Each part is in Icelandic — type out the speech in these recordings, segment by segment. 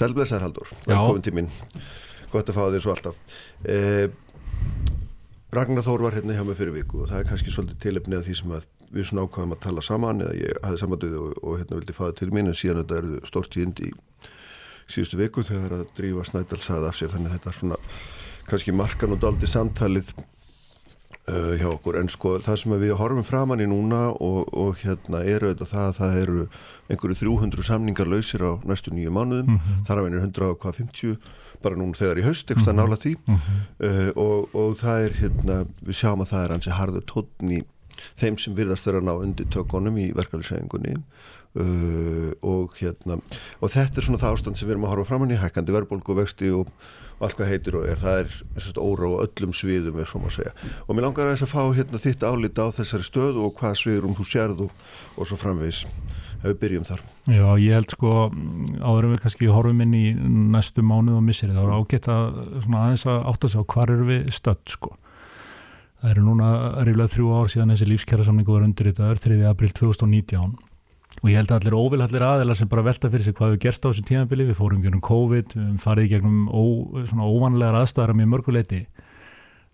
Sælblessar Haldur, velkomin til mín. Gott að fá þér svo alltaf. Eh, Ragnar Þór var hérna hjá mig fyrir viku og það er kannski svolítið tilefni af því sem við svona ákvaðum að tala saman eða ég hafði samanduð og, og hérna vildi það til mín en síðan þetta er stort í indi í síðustu viku þegar að drífa Snædal sagði af sér þannig þetta er svona kannski markan og daldi samtalið uh, hjá okkur en sko það sem við horfum framann í núna og, og hérna eru þetta það að það eru einhverju 300 samningar lausir á næstu nýju mánuðum, mm -hmm. þar af einu 150 bara núna þegar í haust, mm -hmm. nála tí mm -hmm. uh, og, og það er hérna, við sjáum að það er hansi harðu tótn í þeim sem virðast vera að ná undir tökunum í verkefliðsæðingunni uh, og hérna og þetta er svona það ástand sem við erum að horfa framann í hækkandi verðbólku vexti og, og allt hvað heitir og er, það er svona óra á öllum sviðum, er svona að segja. Og mér langar að þess að fá hérna þitt álita á þessari stöðu og hvað sviðum þú sérðu og svo framvegs ef við byrjum þar. Já, ég held sko áðurum við kannski horfum inn í næstu mánuð og missir það er ágætt að aðeins að átta sig á hvar eru við stödd sko. Það eru núna ríflega þrjú ár síðan þessi lífskjara samningu var undir þetta er 3. april 2019 og ég held að allir óvilhallir aðelar sem bara velta fyrir sig hvað við gerst á þessu tímabili við fórum gegnum COVID, við farið gegnum ó, svona óvanlegar aðstæðar með mörguleiti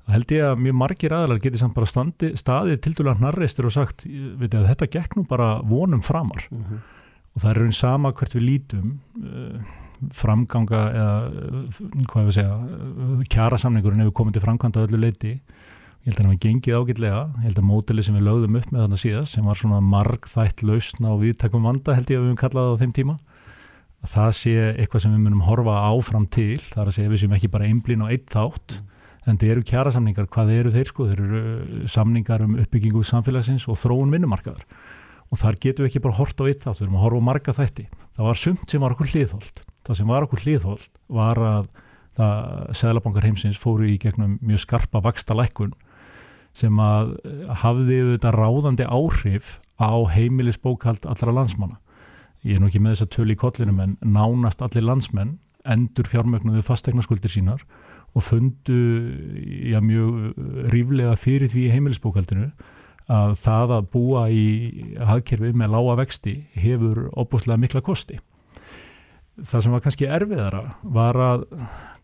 Það held ég að mjög margir aðalar geti samt bara standi, staðið til dæla hnarreistur og sagt, veit ég að þetta gekk nú bara vonum framar mhm. -huh. og það er raun sama hvert við lítum uh, framganga eða uh, hvað vil segja uh, kjara samningurinn ef við komum til framkvæmda öllu leiti, ég held að það var gengið ágætlega, ég held að mótili sem við lögðum upp með þarna síðast sem var svona marg þætt lausna og viðtakum vanda held ég að við höfum kallað á þeim tíma að það sé eitthvað sem við munum horfa áfram til, þar að segja við sem ekki bara einblín og eitt þátt mm. en þeir eru kjara samningar, hvað eru þeir sko? Þeir eru uh, samningar um uppbyggingu samfélagsins og þróun vinnumarkaðar. Og þar getum við ekki bara hort á eitt þátt við erum að horfa á marga þætti, það var sumt sem var okkur hliðholt, það sem var okkur hliðholt var að það Sæðlabankar heimsins fóru í gegnum mjög skarpa vaksta lækkun sem að uh, hafði þetta ráðandi áhrif á heimilisbókald allra landsmanna ég er nú ekki með þess að tölu í kollinum en nánast allir landsmenn endur fjármögnuðu fastegna skuldir sínar og fundu já, mjög ríflega fyrir því heimilisbókaldinu að það að búa í hagkerfið með lága vexti hefur opbúslega mikla kosti. Það sem var kannski erfiðara var að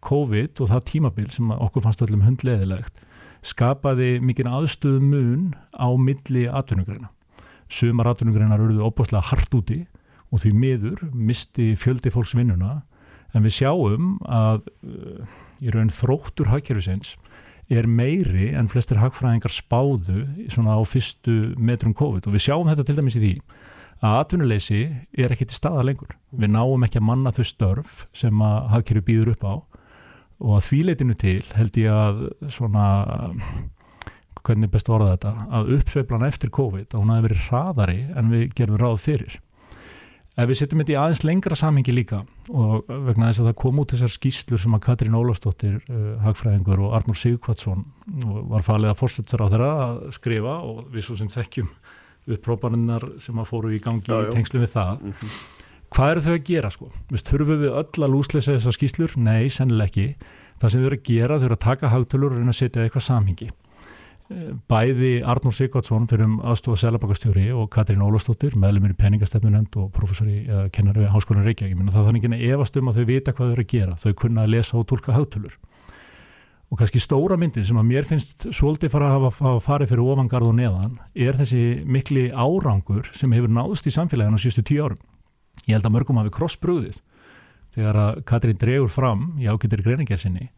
COVID og það tímabil sem okkur fannst öllum hundleðilegt skapaði mikinn aðstöðu mun á milli atvinnugreina. Sumar atvinnugreinar eruðu opbúslega hart úti og því miður misti fjöldi fólks vinnuna en við sjáum að í raun þróttur hagkerfisins er meiri en flestir hagfræðingar spáðu svona á fyrstu metrum COVID og við sjáum þetta til dæmis í því að atvinnuleysi er ekki til staða lengur. Við náum ekki að manna þau störf sem að hagkerfi býður upp á og að þvíleitinu til held ég að svona hvernig best orða þetta, að uppsveiflan eftir COVID að hún hafi verið hraðari en við gerum ráð fyrir. Ef við setjum þetta í aðeins lengra samhengi líka og vegna þess að það kom út þessar skýslur sem að Katrín Ólafsdóttir, uh, hagfræðingur og Arnur Sigurkvartsson var að fórsettsar á þeirra að skrifa og við svo sem þekkjum uppróparinnar sem að fóru í gangi já, í tengslu við það. Mm -hmm. Hvað eru þau að gera sko? Við þurfum við öll að lúsleisa þessar skýslur? Nei, sennileg ekki. Það sem þau eru að gera, þau eru að taka hagtölur og reyna að setja eitthvað samhengi bæði Arnur Sigvardsson fyrir um aðstofa selabakastjóri og Katrín Ólafstóttir meðlumir í peningastefnunend og professori eða kennari við Háskólan Reykjavík það þannig ekki að efast um að þau vita hvað þau eru að gera þau kunna að lesa og tólka hátulur og kannski stóra myndin sem að mér finnst svolítið fara að hafa farið fyrir ofangarð og neðan er þessi mikli árangur sem hefur náðust í samfélaginu á sístu tíu árum ég held að mörgum hafi krossbrúðið þegar að Katrín dregur fram í ágættir greiningersinni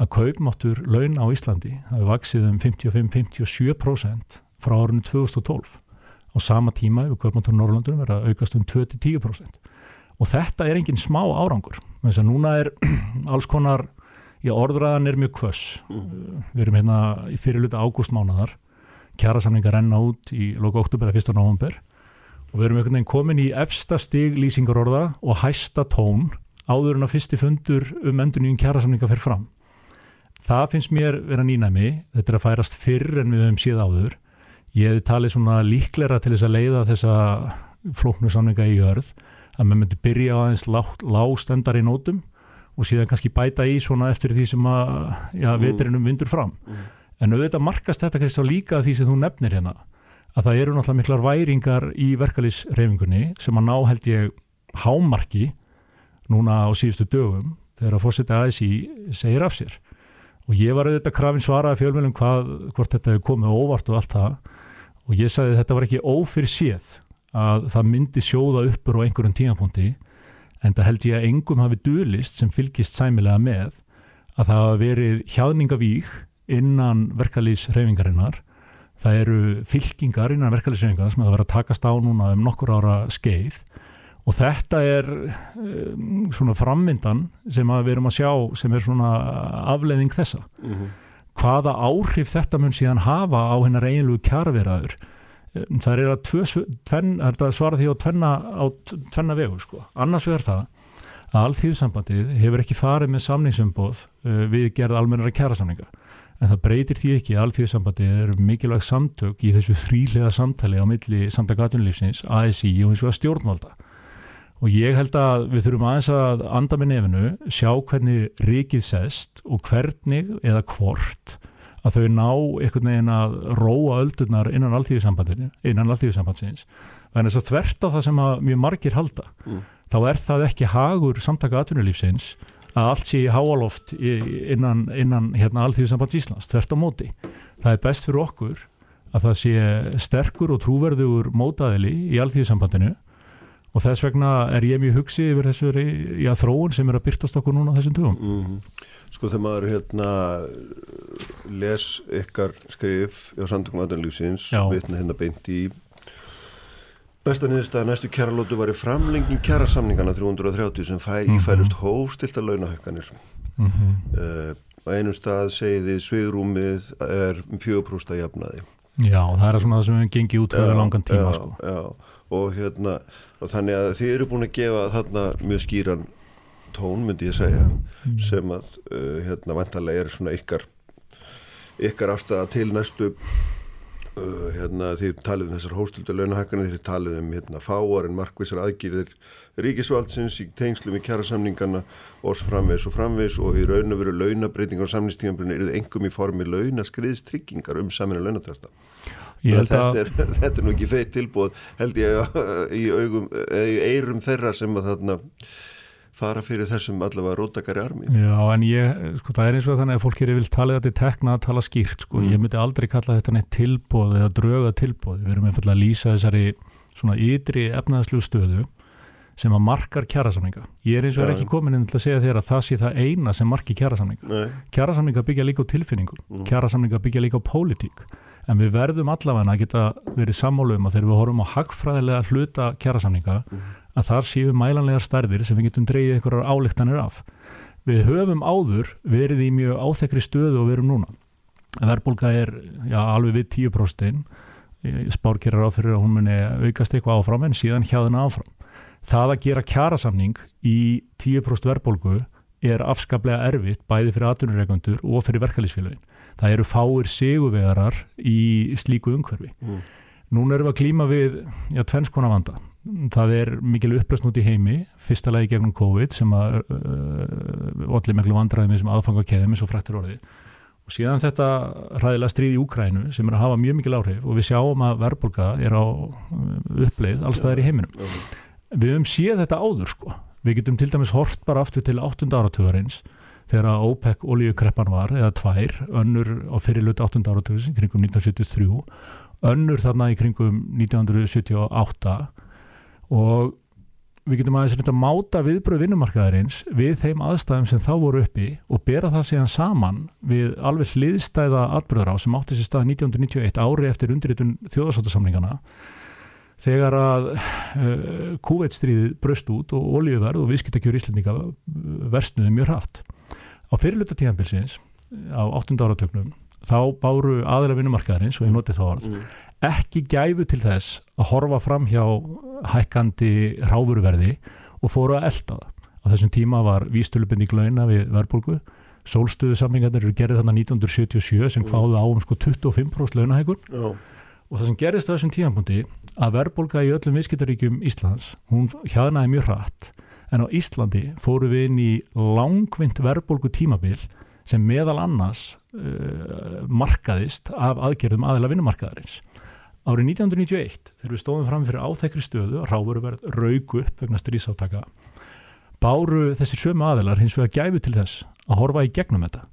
að kaupmáttur laun á Íslandi hafi vaksið um 55-57% frá árunni 2012 á sama tíma ef kaupmáttur Norrlandunum verða aukast um 20-10% og þetta er enginn smá árangur. Þess að núna er alls konar í orðræðan er mjög kvöss mm. við erum hérna í fyrirluta ágústmánaðar. Kjærasamningar renna út í loka oktober að 1. november og við erum einhvern veginn komin í efsta stig lýsingarorða og hæsta tón áður en að fyrsti fundur um enduníum kjærasamninga fer fram. Það finnst mér vera nýnæmi. Þetta er að færast fyrr en við höfum síð áður. Ég hefði talið svona líklera til þess að leiða þessa flóknu samninga í jörð að maður myndi byrja á aðeins lástendar í nótum og síðan kannski bæta í svona eftir því sem að mm. veturinnum vindur fram. Mm. en auðvitað markast þetta kannski líka því sem þú nefnir hérna að það eru náttúrulega miklar væringar í verkalýsreifingunni sem að ná held ég hámarki núna á síðustu dögum þegar að fórseti ASI segir af sér. Og ég var auðvitað krafin svaraði fjölmjölum hvort þetta hefur komið óvart og allt það. Og ég sagði þetta var ekki ófyrir séð að það myndi sjóða uppur á einhverjum tímapunkti en það held ég að engum hafi duðlist sem fylgist sæmilega með að það hafa verið hjáðningavík innan verkalýsreifingarinnar það eru fylkingar innan verkalýsreifingarinnar sem það var að takast á núna um nokkur ára skeið og þetta er um, svona frammyndan sem við erum að sjá sem er svona afleðing þessa mm -hmm. hvaða áhrif þetta mun síðan hafa á hennar eiginlegu kjærverðaður um, það er að, er að svara því á tvenna, á tvenna vegu sko. annars vegar það að allþýðsambandið hefur ekki farið með samningsumboð uh, við gerð almennara kjærasamninga en það breytir því ekki að allþjóðsambandið eru mikilvægt samtök í þessu þrýlega samtali á milli samtakatunlífsins, ASI og eins og stjórnvalda. Og ég held að við þurfum aðeins að anda með nefnu, sjá hvernig ríkið sest og hvernig eða hvort að þau ná einhvern veginn að róa öldurnar innan alltíðisambandsins innan alltíðisambandsins en þess að þvert á það sem mjög margir halda. Mm. Þá er það ekki hagur samtaka atvinnulífsins að allt sé í háaloft innan, innan hérna, alltíðisambands Íslands, þvert á móti. Það er best fyrir okkur að það sé sterkur og trúverðugur mótaðili í alltíðisambandinu og þess vegna er ég mjög hugsið yfir þessu já, þróun sem er að byrtast okkur núna þessum tugum mm -hmm. Sko þegar maður hérna les ykkar skrif á samtökum aðanlýfsins vitna hérna beint í besta niðurstaða næstu kjæralótu var í framlengin kjærasamningana 330 sem fær, mm -hmm. ífælust hófstilt að launahökkanir mm -hmm. uh, á einum stað segiði svigrúmið er fjögurprústa jafnaði Já, það er svona það sem við gengið út fyrir langan tíma já, sko. Já, og hérna og þannig að þið eru búin að gefa þarna mjög skýran tón myndi ég segja mm. sem að uh, hérna vantarlega er svona ykkar ykkar afstæða til næstu uh, hérna þið talið um þessar hóstildu launahækkanir, þið talið um hérna fáar en markvísar aðgýrðir ríkisvaldsins í tengslum í kjærasamningana og framvegs og framvegs og í raun og veru launabreitingar og samningstíðanbrunni eru þið engum í formi launaskriðstryggingar um saminu launatesta. Þetta er, þetta er nú ekki feitt tilbúð held ég í, augum, í eirum þeirra sem að þarna fara fyrir þessum allavega rótakari armi. Já en ég, sko það er eins og þannig að fólk er vil tala þetta í tekna að tala skýrt sko, mm. ég myndi aldrei kalla þetta neitt tilbúð eða dröga tilbúð, við erum einfallega að lýsa þessari svona ytri efnaðslu stöðu sem að markar kjærasamninga. Ég er eins og er ekki komin inn til að segja þér að það sé það eina sem markir kjærasamninga. Kjærasamninga byggja líka á tilfinningum, mm. kjærasamninga byggja líka á pólitík en við verðum allavega að geta verið sammálu um að þegar við horfum á hagfræðilega hluta kjærasamninga mm. Að þar séu mælanlegar stærðir sem við getum dreyið einhverjar álíktanir af. Við höfum áður verið í mjög áþekri stöðu og verum núna. Verðbólka er já, alveg við 10% spárkerar áfyrir að hún muni aukast eitthvað áfram en síðan hjáðina áfram. Það að gera kjærasamning í 10% verðbólgu er afskaplega erfitt bæði fyrir atvinnureikandur og fyrir verkalýsfélagin það eru fáir seguvegarar í slíku umhverfi. Mm. Nún erum við að klíma við já, tvennskona vanda. Það er mikil upplösn út í heimi, fyrsta lagi gegnum COVID sem að uh, allir miklu vandræðum sem aðfanga keðum eins og frættir orði. Og síðan þetta ræðilega stríð í Úkrænu sem er að hafa mjög mikil áhrif og við sjáum að verðbólka er á uppleið allstaðar í heiminum. Við höfum séð þetta áður sko. Við getum til dæmis hort bara aftur til 8. áratöðarins þegar að OPEC olíukreppan var eða tvær, önnur á fyrirluti 8. áratöðus kringum 1973 önnur þarna í kringum 1978 og við getum aðeins að máta viðbröð vinnumarkaðarins við þeim aðstæðum sem þá voru uppi og bera það síðan saman við alveg hliðstæða atbröður á sem átti sér stað 1991 ári eftir undirritun þjóðarsáttasamlingana þegar að uh, kúveitstríðið bröst út og olíuverð og viðskiptakjör íslendinga versnuði mjög hratt á fyrirluta tíðanbilsins á 8. áratöknum þá báru aðra vinnumarkaðarins og ég noti þá orð mm. ekki gæfu til þess að horfa fram hjá hækkandi ráfuruverði og fóru að elda það. Á þessum tíma var vístulubinding launa við verðbólgu sólstöðu samlingarnir eru gerðið þannig 1977 sem fáðu á um sko 25% launahækun oh. og það sem gerðist á þessum tímanpunkti að verðbólga í öllum viðskiptaríkjum Íslands hún hjaðnaði mjög hratt en á Íslandi fóru við inn í langvind verðbólgu tímabil sem meðal annars markaðist af aðgerðum aðeila vinnumarkaðarins. Árið 1991, þegar við stóðum fram fyrir áþekri stöðu, ráðveruverð raug upp vegna strísáttaka, báru þessi sömu aðilar hins vegar gæfu til þess að horfa í gegnum þetta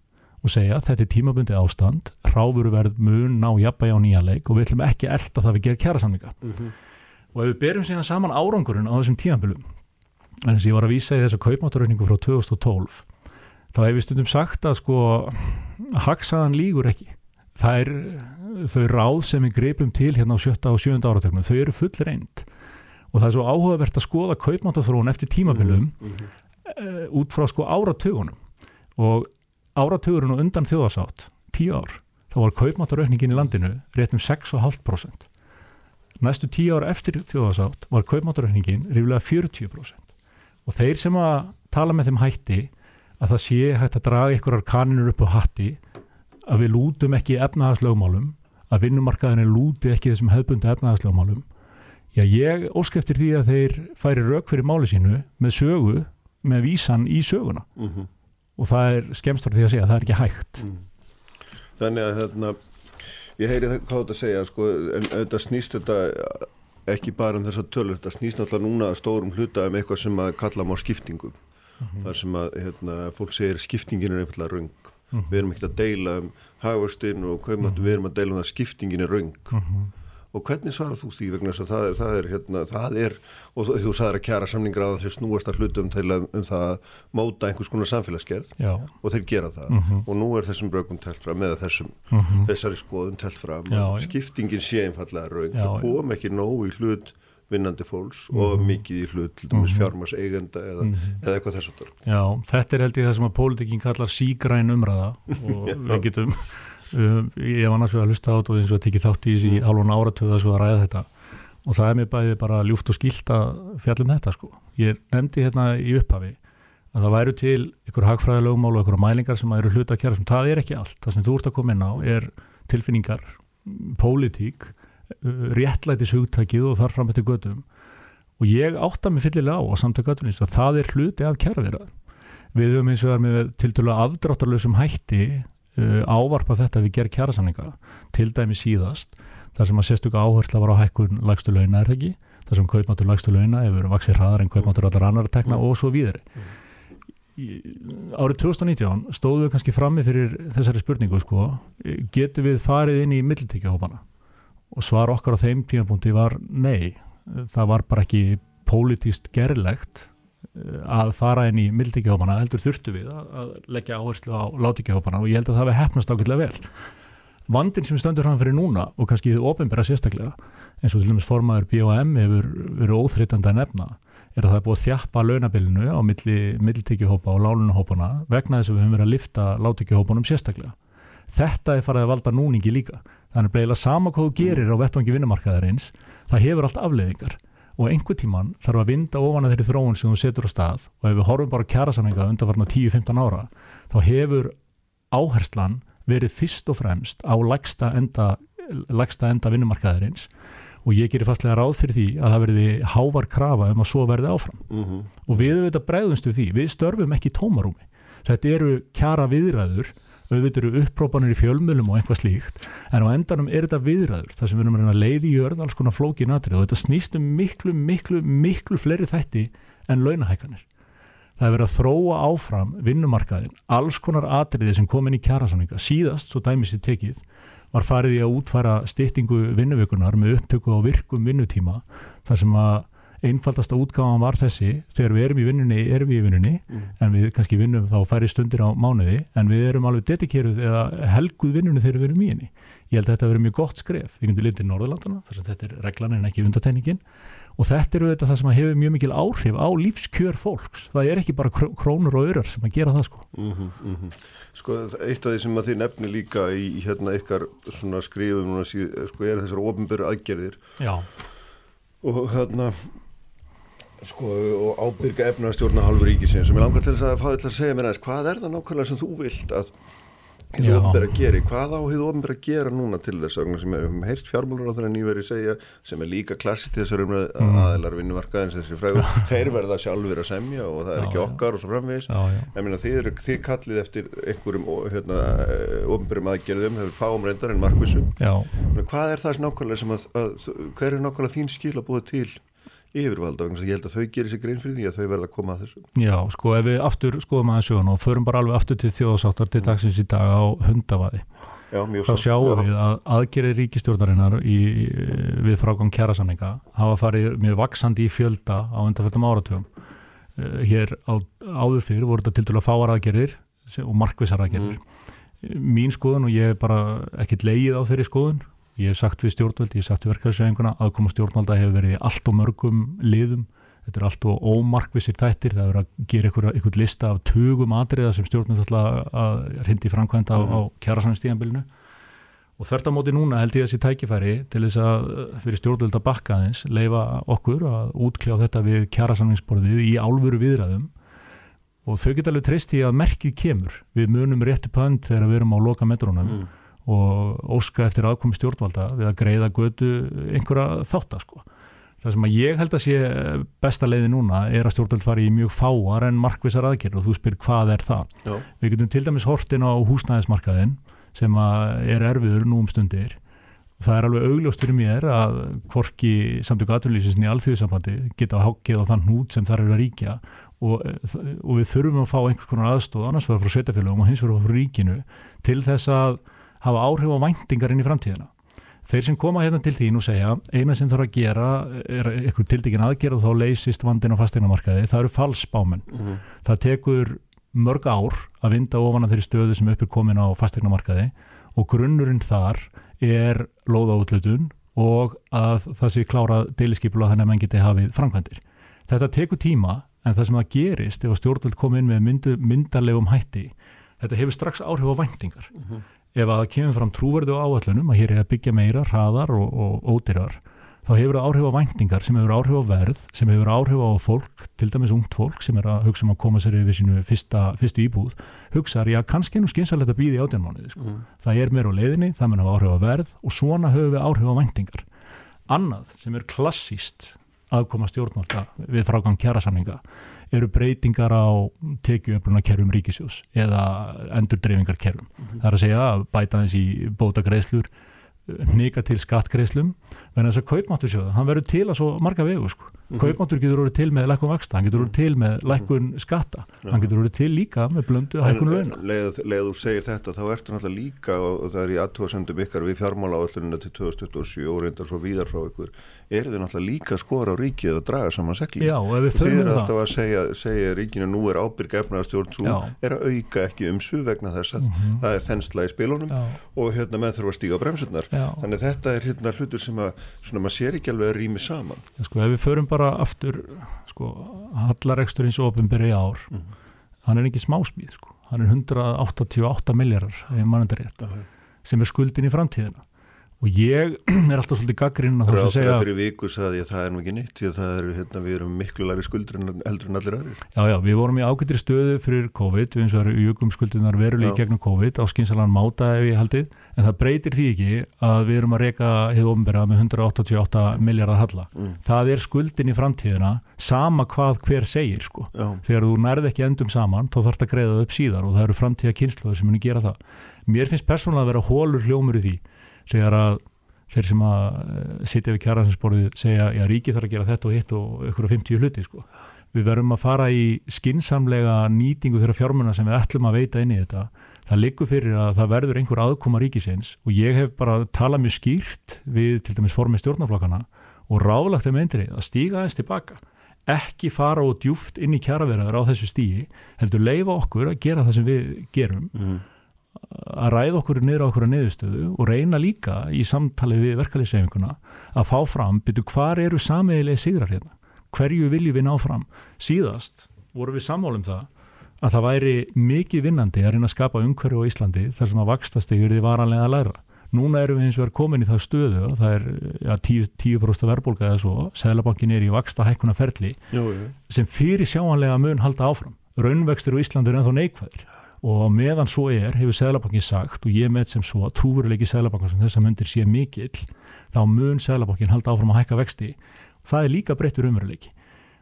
og segja að þetta er tímabundi ástand ráfuruverð mun ná jafnvægi á nýja leik og við ætlum ekki elda það við gerum kjærasamninga mm -hmm. og ef við berjum síðan saman árangurinn á þessum tímabölum en þess að ég var að vísa í þessa kaupmátturökningu frá 2012 þá hef ég stundum sagt að sko hagsaðan lígur ekki það er þau ráð sem við greipum til hérna á sjötta og sjönda áratöknum þau eru full reynd og það er svo áhugavert að skoða kaupmáttarþróun eftir tímabölum mm -hmm. uh, út frá sko áratögunum og áratugurinn og undan þjóðasátt, tíu ár, þá var kaupmáttaraukningin í landinu rétt um 6,5%. Næstu tíu ár eftir þjóðasátt var kaupmáttaraukningin ríflega 40%. Og þeir sem að tala með þeim hætti að það sé hægt að draga einhverjar kaninur upp á hatti, að við lútum ekki efnaðarslögumálum, að vinnumarkaðinni lúti ekki þessum hefbundu efnaðarslögumálum, já ég óskeftir því að þeir færi rauk fyrir máli sínu með sögu, með vísan í söguna. Mm -hmm og það er skemstur því að segja, það er ekki hægt mm. Þannig að þarna ég heyri það hvað þetta að segja sko, en þetta snýst þetta ekki bara um þessa tölur, þetta snýst náttúrulega núna stórum hluta um eitthvað sem að kalla má skiptingu mm -hmm. þar sem að hérna, fólk segir skiptingin er einfallega röng mm -hmm. við erum ekki að deila um hagvörstin og hvað -hmm. við erum að deila um að skiptingin er röng og hvernig svarar þú því vegna þess að það er, það er, hérna, það er og þú, þú sagðir að kjara samningra að þessi snúast að hlutum til að um það að móta einhvers konar samfélagsgerð Já. og þeir gera það mm -hmm. og nú er þessum brökum telt fram eða þessum, mm -hmm. þessari skoðum telt fram Já, skiptingin sé einfallega raun það kom ekki nóg í hlut vinnandi fólks mm og mikið í hlut til dæmis mhm. fjármars eigenda eða, mhm. eða eitthvað þess að Já, þetta er held ég það sem að pólitikinn kallar sígræn umræða og við getum Um, ég var náttúrulega að hlusta á þetta og eins og að tekið þátt í þessi mm. halvun áratöðu að svo að ræða þetta og það er mér bæði bara ljúft og skilt að fjallum þetta sko. Ég nefndi hérna í upphafi að það væru til ykkur hagfræðilögumál og ykkur mælingar sem eru hluta að kjæra sem það er ekki allt. Það sem þú ert að koma inn á er tilfinningar, pólitík, réttlætis hugtækið og þar fram eftir gödum og ég átta mig fyllilega á að samtaka öllunins að það er hluti af kjæraverðan. Við höfum eins og það með til dælu afdráttarlösum hætti uh, ávarpa þetta við gerum kjærasamninga til dæmi síðast þar sem að sérstuka áhersla var á hækkun lagstu launa er það ekki, þar sem kaupmáttur lagstu launa hefur vaksið hraðar en kaupmáttur allar annar að tekna mm. og svo víðri árið 2019 stóðum við kannski frammi fyrir þessari spurningu sko, getur við farið inn í millitíkjahópana og svar okkar á þeim tímapunkti var nei, það var bara ekki pólitíst gerlegt að fara inn í mildíkihópana heldur þurftu við að, leggja áherslu á látíkihópana og ég held að það hefði hefnast ákveðlega vel. Vandin sem stöndur fram fyrir núna og kannski þið ofinbæra sérstaklega eins og til dæmis formaður BOM hefur verið óþreytandi að nefna er að það er búið að þjappa launabilinu á mildíkihópa og lálunahópana vegna þess að við höfum verið að lifta látíkihópanum sérstaklega. Þetta er farið að valda núningi líka. Þannig að sama hvað þú gerir á vettvangi vinnumarkaðarins, það hefur allt afleðingar og einhver tíman þarf að vinda ofan að þeirri þróun sem þú setur á stað. Og ef við horfum bara kjærasamninga undanfarnar 10-15 ára þá hefur áherslan verið fyrst og fremst á lægsta enda, enda vinnumarkaðarins. Og ég gerir fastlega ráð fyrir því að það verði hávar krafa um að svo verði áfram. Mm -hmm. og við auðvitað bregðumst við því, við störfum ekki tómarúmi. Þetta eru kjara viðræður auðvitað eru upprópanir í fjölmjölum og eitthvað slíkt en á endanum er þetta viðræður þar sem við erum að leiði í jörð alls konar flóki natrið og þetta snýst um miklu, miklu, miklu fleiri þætti en launahækanir. Það er verið að þróa áfram vinnumarkaðin, alls konar atriði sem kom inn í kjærasamninga. Síðast, svo dæmis í tekið, var farið í að útfæra styrtingu vinnuvökunar með upptöku á virkum vinnutíma þar sem að einfaldasta útgáðan var þessi. Þegar við erum í vinnunni, erum við í vinnunni mm. en við kannski vinnum þá færi stundir á mánuði en við erum alveg dedikeruð eða helguð vinnunni þegar við erum í henni. Ég held að þetta verður mjög gott skref. Við kundum í Norðurlandana, þess að þetta er reglan en ekki undatæningin og þetta eru þetta það sem hefur mjög mikil áhrif á lífskjör fólks, það er ekki bara krónur og örar sem að gera það sko. Mm -hmm, mm -hmm. Sko eitt af því sem að þið nefni líka í hérna ykkar svona skrifum sko er þessar ofinböru aðgerðir. Já. og hérna sko og ábyrga efnarstjórna halvur ríkisins. Sem ég langar til þess að fá þess að segja mér aðeins hvað er það nákvæmlega sem þú vilt að þið ofnbæra að gera, hvað á þið ofnbæra að gera núna til þess að sem við hefum heyrt fjármálur á það nýveri segja sem er líka klassist þessar umræð mm. aðeinar vinnumarkaðins þessi frægur þeir verða sjálfur að semja og það er ekki okkar og svo framvegis. Ég meina þið, þið kallið eftir einhverjum hérna, ofnbærum aðgerðum hefur fáum reyndar en markvissum. Hvað er það nákvæmlega sem að, að hver er nákvæmlega þín skil að búa til yfirvalda vegna ég held að þau gerir sér grein fyrir því að þau verða að koma að þessu. Já, sko ef við aftur skoðum aðeins sjögun og förum bara alveg aftur til þjóðsáttar til dagsins í dag á hundavaði Já, þá sjáum já. við að aðgerið ríkistjórnarinnar í, við frágang kjærasamninga hafa farið mjög vaksandi í fjölda á undanfjöldum áratugum. Uh, hér á, áður fyrir voru þetta til dælu að fáar aðgerðir og markvisar aðgerðir. Mm. mín skoðun og ég er bara ekkit leið á þeirri skoðun ég hef sagt við stjórnvöld, ég hef sagt við verkefæðsveinguna aðkoma stjórnvalda hefur verið allt og mörgum liðum, þetta er allt og ómarkvisir tættir, það er að gera einhvern lista af tugum atriða sem stjórnvöld ætla að hindi framkvæmda á, á mhm. kjærasamstíðanbylnu og þvert á móti núna held ég þessi tækifæri til þess að fyrir stjórnvöld að bakka þess leifa okkur að útkljá þetta við kjærasamningsborðið í álfuru viðræðum. Og þau geta alveg treyst í að merkið kemur, við munum réttu pönd þegar við erum á loka metrónum mm og óska eftir aðkomi stjórnvalda við að greiða götu einhverja þáttar sko. Það sem að ég held að sé besta leiði núna er að stjórnvald fari í mjög fáar en markvisar aðgerð og þú spyr hvað er það. Já. Við getum til dæmis hortin á húsnæðismarkaðin sem er erfiður nú um stundir. Það er alveg augljóst fyrir mér að hvorki samtöku aðvunlýsinsin í alþjóðsambandi geta hákið á þann hút sem þar eru að ríkja og, og við þurfum að fá einhvers konar aðstóð annars verður frá sveitafélagum og hins verður frá ríkinu til þess að hafa áhrif á væntingar inn í framtíðina. Þeir sem koma hérna til þín og segja eina sem þarf að gera er eitthvað tildekinn aðgera og þá leysist vandin á fastegnamarkaði, það eru falsbámen. Mm -hmm. Það tekur mörg ár að vinda ofan að þeirri stöðu sem uppir komin á fastegnamarkaði og grunnurinn þar er lóðáutlutun og að það sé klára deiliskypula þannig að mann geti hafið framkvæmdir. Þetta tekur tíma en það sem það gerist ef að stjórnvöld kom inn með myndu, myndarlegum hætti, þetta hefur strax áhrif á væntingar. Mm -hmm ef að kemur fram trúverðu áallunum að hér er að byggja meira, hraðar og, og ódýrar, þá hefur það áhrif á væntingar sem hefur áhrif á verð, sem hefur áhrif á fólk, til dæmis ungt fólk sem er að hugsa um að koma sér yfir sínu fyrsta, fyrstu íbúð, hugsaður, já kannski nú skynsalegt að býði átjánmániði, sko. mm. það er meira á leiðinni, það mun hafa áhrif á verð og svona höfum við áhrif á væntingar. Annað sem er klassíst aðkoma stjórnvalda við frágang kjærasamninga eru breytingar á tekjuöflunarkerfum ríkisjós eða endurdreyfingarkerfum. Mm -hmm. Það er að segja að bæta þessi bóta greiðslur nýga til skattgreiðslum en þess að kaupmáttur sjóða, hann verður til að svo marga vegu sko. Mm -hmm. Kaupmáttur getur verið til með lækun vaksta, hann getur verið til með mhm. lækun skatta, ja. hann getur verið til líka með blöndu hækun lögna. Leðið þú segir þetta, þá ertu náttúrulega líka og það er í aðtóðsendum ykkar við fjármála áallunina til 2027 og reyndar svo víðar frá ykkur, er þið náttúrulega líka skora á ríkið að draga saman segli. Já, og ef við förum það. Þið er alltaf að segja, segja ríkinu nú er ábyrg efnaðarstjórn svo er að auka ekki umsu vegna þess að mm -hmm. það er þensla í spilunum Já. og hérna með þurfa að stíga bremsunar. Þannig þetta er hérna hlutur sem að svona maður sér ekki alveg að rými saman. Ja, sko, ef við förum bara aftur sko, hallarekstur eins og ofinberi ár mm -hmm. hann er ekki smásmíð sko. hann er 188 miljardar sem er skuldin í framtíðina og ég er alltaf svolítið gaggrinn að það sem segja fyrir viku saði ég að það er ekki nýtt því að það er, hérna, við erum miklu læri skuldur en heldur en allir aðrir. Já, já, við vorum í ágættri stöðu fyrir COVID við eins og erum jökum skuldunar veruleg gegnum COVID á skinsalan máta ef ég haldið en það breytir því ekki að við erum að reyka hefur ofnbæra með 188 miljardar halla. Mm. það er skuldin í framtíðina sama hvað hver segir sko. Þegar þú nærð ekki endum saman þá þarf það að greiða upp síðar og það eru framtíða kynsluður sem muni gera það. Mér finnst persónulega að vera hólur hljómur í því þegar að þeir sem að eh, sitja við kjæraðsinsborðið segja já ríki þarf að gera þetta og hitt og ykkur á 50 hluti sko. Við verum að fara í skinsamlega nýtingu þeirra fjármuna sem við ætlum að veita inn í þetta. Það liggur fyrir að það verður einhver aðkoma ríkisins og ég hef bara talað mjög skýrt við til dæmis formið stjórnaflokkana og ráðlagt þeim eindrið að stíga aðeins tilbaka. Ekki fara og djúft inn í kjæraverðar á þessu stígi, heldur leifa okkur að gera það sem við gerum mm að ræða okkur niður á okkur að niðurstöðu og reyna líka í samtali við verkefliðsefinguna að fá fram byrju hvar eru samiðilega sigrar hérna? Hverju viljum við ná fram? Síðast voru við sammálum það að það væri mikið vinnandi að reyna að skapa umhverju á Íslandi þar sem að vakstastegur þið varanlega að læra núna erum við eins og verið komin í það stöðu það er ja, 10% verðbólka eða svo. Sælabankin er í vaksta hækkuna ferli Jú, sem fyrir sjáanlega mun halda áfram. Raunvextur á Íslandi er ennþá neikvæðir og meðan svo er, hefur Sælabankin sagt og ég með sem svo að trúveruleiki Sælabankin sem þess að myndir sé mikill þá mun Sælabankin halda áfram að hækka vexti. Og það er líka breyttur umveruleiki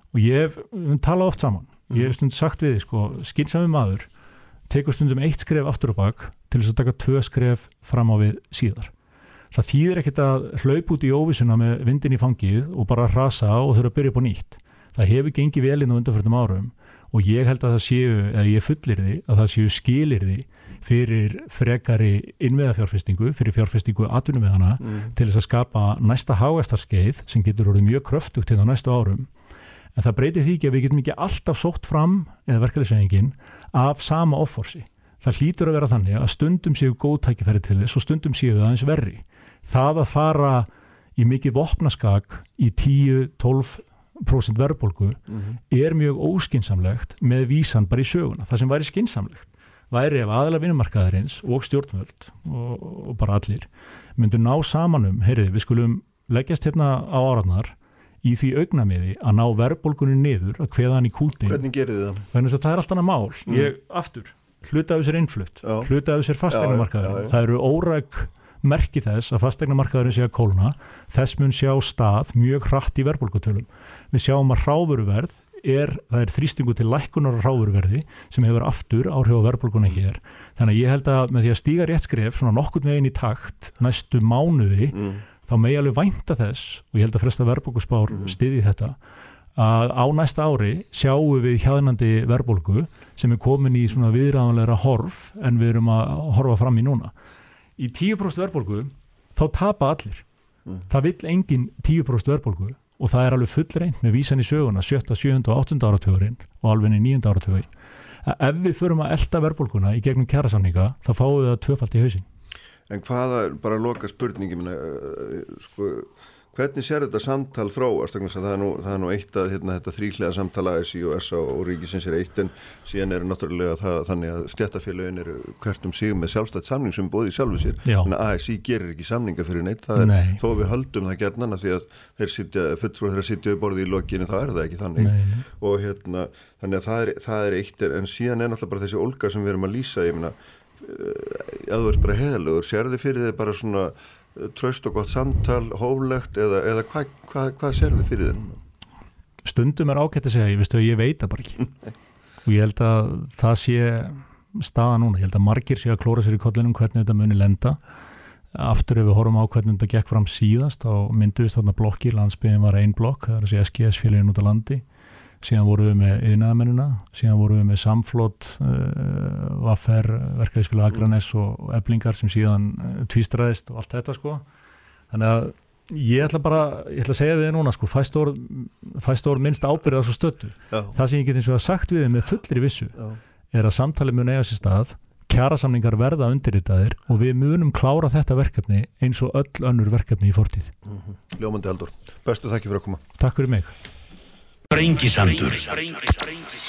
og ég hef talað oft saman. Ég hef stund sagt við því sko, skynsami maður tekur stundum eitt skref aftur og bak til þess að taka tvö skref fram á við síðar. Það þýðir ekkert að hlaup út í óvísuna með vindin í fangið og bara rasa og þurfa að byrja upp á nýtt. Það hefur gengið velinn á undanfjörðum árum og ég held að það séu, eða ég fullir því að það séu skilir því fyrir frekari innveðafjárfestingu fyrir fjárfestingu atvinnum við hana mm. til þess að skapa næsta hágastarskeið sem getur orðið mjög kröftugt hérna á næstu árum en það breytir því ekki að við getum ekki alltaf sótt fram eða verkefliðsvegingin af sama offorsi það hlýtur að vera þannig að stundum séu góðtækifæri til þess og stundum séu það eins verri. Það að fara í mikið vopnaskak í 10-12% verðbólgu mm -hmm. er mjög óskinsamlegt með vísan bara í söguna. Það sem væri skinsamlegt væri ef aðalega vinnumarkaðarins og stjórnvöld og, og bara allir myndur ná samanum, heyrði, við skulum leggjast hérna á áraðnar í því augnamiði að ná verðbólgunni niður að hveða hann í kúting. Hvernig gerir þið það? Þannig að það er allt annað mál. Mm. Ég, aftur, hluta af þessir innflutt, já. hluta af þessir fastegnumarkaður það eru óræk merki þess að fastegnumarkaðurinn sé að kóluna þess mun sjá stað mjög hratt í verðbólkutölum. Við sjáum að ráðuruverð er, það er þrýstingu til lækunar á ráðuruverði sem hefur aftur áhrif á verðbólkuna hér. Þannig að ég held að með því að stíga rétt skref svona nokkur megin í takt næstu mánuði mm. þá megi alveg vænta þess og ég held að flesta verðbólkuspár mm. stiði þetta að á næsta ári sjáum við hjaðnandi verðbólgu sem er komin í svona viðræðanleira horf en við erum að horfa fram í núna. Í 10% verðbólgu þá tapa allir. Mm. Það vil engin 10% verðbólgu og það er alveg fullreint með vísan í söguna 7., 7. og 8. áratugurinn og alveg í 9. áratugurinn. Ef við förum að elda verðbólguna í gegnum kjærasamninga þá fáum við það tvöfalt í hausin. En hvaða, bara loka spurningi, minna, sko Hvernig sér þetta samtal þróast? Það er nú, það er nú eitt að hérna, þetta þrýlega samtala ASI og SA og ríkisins er eitt en síðan eru náttúrulega það, þannig að stjættafélagin eru hvert um sig með sjálfstætt samning sem bóði sjálfu sér. En ASI gerir ekki samninga fyrir neitt. Það er Nei. þó við höldum það gerðnana því að þeir sitja, fulltrúið þeirra sitja við borðið í lokinu þá er það ekki þannig. Nei. Og hérna, þannig að það er, það er eitt en síðan er náttúrulega bara þessi olga sem við erum að lýsa, ég meina, að þú ert bara heðalögur, sér þið fyrir þið bara svona tröst og gott samtal, hóflegt eða, eða hvað hva, hva sér þið fyrir þennan? Stundum er ágætt að segja, ég, veistu, ég veit það bara ekki. Og ég held að það sé staða núna, ég held að margir sé að klóra sér í kollinum hvernig þetta muni lenda. Aftur ef við horfum á hvernig þetta gekk fram síðast á mynduðist þarna blokki, landsbygðin var einn blokk, það er að segja SGS félagin út á landi síðan vorum við með yðnaðamennina, síðan vorum við með samflót, uh, vaffer, verkefælisfélag Akranes og eblingar sem síðan uh, tvístraðist og allt þetta sko. Þannig að ég ætla bara, ég ætla að segja við þið núna sko, fæst orð minnst ábyrða svo stöttu. Já. Það sem ég get eins og að sagt við þið með fullir vissu Já. er að samtalið mun eiga sér stað, kjærasamningar verða undirritaðir og við munum klára þetta verkefni eins og öll önnur verkefni í fortíð. Mm -hmm. Ljómandi Aldur, bestu þakki fyrir að koma. Takk fyrir mig. Sprengisandur.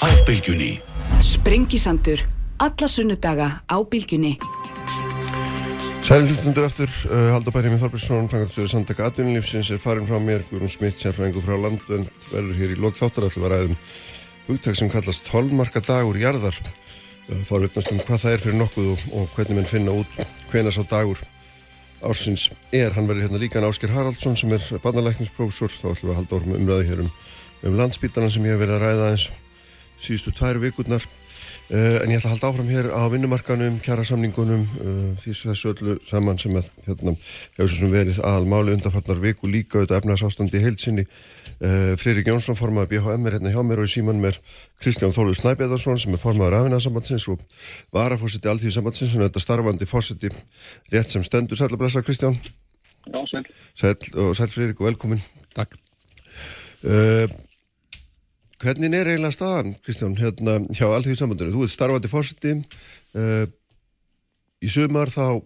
Á bylgjunni. Sprengisandur, alla sunnudaga á bylgjunni. Sælinslustundur eftir uh, Haldur Bærjami Þorbilsson, frangarstöður Sandeka Atvinnulífsins er farin frá mér, Guðrún Smitt sérfræðingu frá landvönd, verður hér í lók þáttarallu var aðeins hugtæk sem kallast tólmarka dagur jarðar. Uh, fórvittnast um hvað það er fyrir nokkuð og, og hvernig mann finna út hvena sá dagur ársins er. Hann verður hérna líka en Ásker Haraldsson sem er barnalækningsprófessor, þá ætlum við að halda orðum umræði hér um um landsbítanan sem ég hef verið að ræða eins síðustu tvær vikurnar. Uh, en ég ætla að halda áfram hér á vinnumarkanum, kjara samningunum uh, því þessu öllu saman sem að, hérna, hefur svo sem verið aðal máli undanfarnar viku líka auðvitað efnarsástandi heilsinni uh, Fririk Jónsson formaði BHM er hérna hjá mér og í síman mér Kristján Þóruð Snæbjörðarsson sem er formaður afinarsambandsins og varafórsiti alltíðsambandsins og þetta starfandi fórsiti rétt sem stendur. Sæl og blessa Kristján. Já, sæl Sæl og sæl Fririk og velkomin. Takk. Uh, Hvernig er eiginlega staðan, Kristján, hérna hjá allþjóði sambandur? Þú ert starfandi fórseti uh, í sumar þá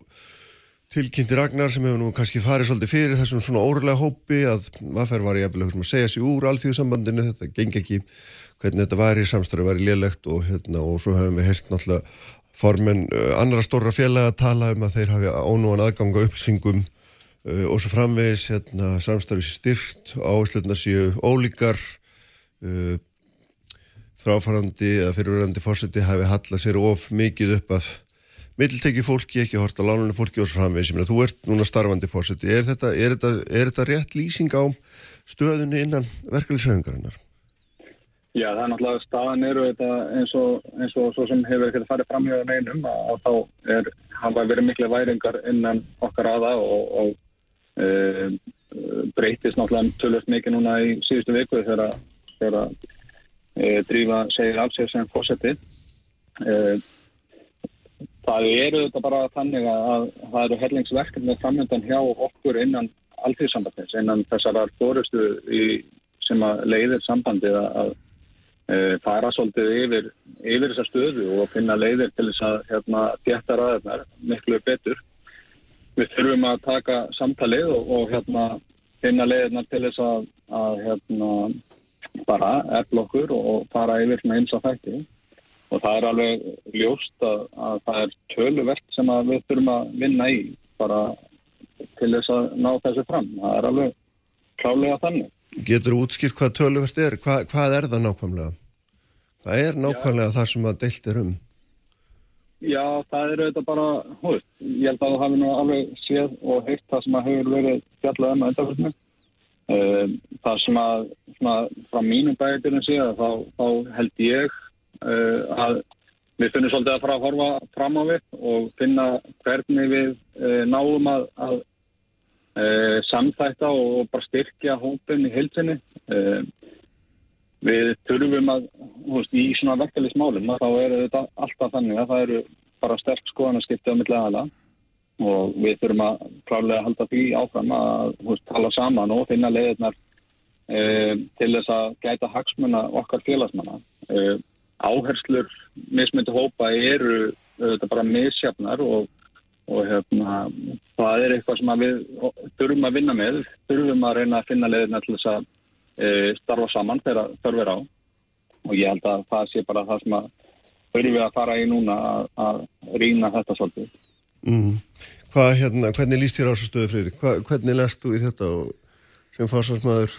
tilkynnti Ragnar sem hefur nú kannski farið svolítið fyrir þessum svona órulega hópi að vaðferð var ég eftir að segja sér úr allþjóði sambandinu, þetta geng ekki hvernig þetta var í samstarfi, var í lélegt og, hérna, og svo hefum við heyrt náttúrulega formen uh, annara stóra félag að tala um að þeir hafi ánúan aðganga upplýsingum uh, og svo framvegis hérna, samstarfi sér styrt, áhersluðna séu ólíkar uh, fráfarandi eða fyrirverandi fórseti hafi hallað sér of mikið upp af mittilteki fólki, ekki horta lánunni fólki og svo framvegis, ég meina þú ert núna starfandi fórseti, er þetta, er þetta, er þetta rétt lýsing á stöðunni innan verkefliðsröðingarinnar? Já, það er náttúrulega staðan eru þetta eins og, eins og svo sem hefur ekkert farið fram í neinum að þá er, hafa verið miklu væringar innan okkar aða og, og uh, breytist náttúrulega tölvöld mikið núna í síðustu viku þegar, þegar uh, Drífa segir af sér sem fórsetið. Uh, það eru þetta bara þannig að það eru hellingsverkefni framöndan hjá okkur innan alþjóðsambandins, innan þessar fórustu sem að leiðir sambandið að uh, fara svolítið yfir, yfir þessa stöðu og finna leiðir til þess að hérna, þétta ræðarnar miklu betur. Við þurfum að taka samtalið og, og hérna, finna leiðirnar til þess að, að hérna, bara efla okkur og fara yfir eins og þætti og það er alveg ljóst að, að það er töluvert sem við þurfum að vinna í bara til þess að ná þessu fram. Það er alveg klálega þannig. Getur útskýrt hvað töluvert er? Hva, hvað er það nákvæmlega? Hvað er nákvæmlega Já. það sem að deilt er um? Já, það er auðvitað bara, hú, ég held að það hafi nú alveg séð og heilt það sem að hefur verið fjallað um að undarfjörnum. Ehm, það sem að, svona, frá mínum bæjarinn síðan, þá, þá held ég uh, að við finnum svolítið að fara að horfa fram á við og finna hvernig við uh, náum að, að uh, samþætta og bara styrkja hópin í heilsinni. Uh, við þurfum að, hú veist, í svona verkefliðsmálum þá eru þetta alltaf þannig að það eru bara sterk skoðanaskipti á millega aðla og við þurfum að klálega halda því áfram að veist, tala saman og finna leiðirnar uh, til þess að gæta hagsmuna okkar félagsmanna. Áherslur mismyndu hópa eru þetta bara misjafnar og og hérna, það er eitthvað sem við þurfum að vinna með, þurfum að reyna að finna leiðina til þess að e, starfa saman þegar þörf er á og ég held að það sé bara það sem að þurfum við að fara í núna að, að rýna þetta svolítið. Mm. Hvað, hérna, hvernig líst þér á þessu stöðu frýri? Hvernig lest þú í þetta sem fásarsmaður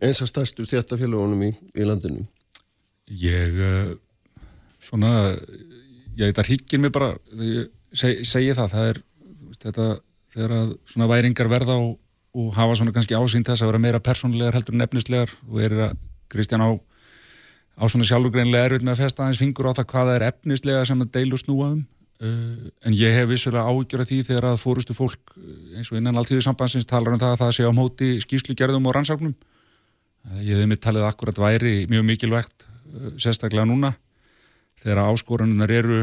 eins að stærstu stjættafélagunum í, í landinu? Ég, eh, svona, ég þetta hryggir mig bara, ég seg, segi það, það er þetta, þegar að svona væringar verða og, og hafa svona kannski ásýnd þess að vera meira persónulegar heldur nefnislegar og er að Kristján á, á svona sjálfurgreinlega erfitt með að festa aðeins fingur á það hvaða er efnislega sem að deilu snúaðum en ég hef vissulega ágjör að því þegar að fórustu fólk uh, eins og innan alltíðu sambansins talar um það að það sé á móti skýslugerðum og rannsóknum. Uh, ég hef mitt talið akkurat væri mjög mikilvægt sérstaklega núna þegar áskorunar eru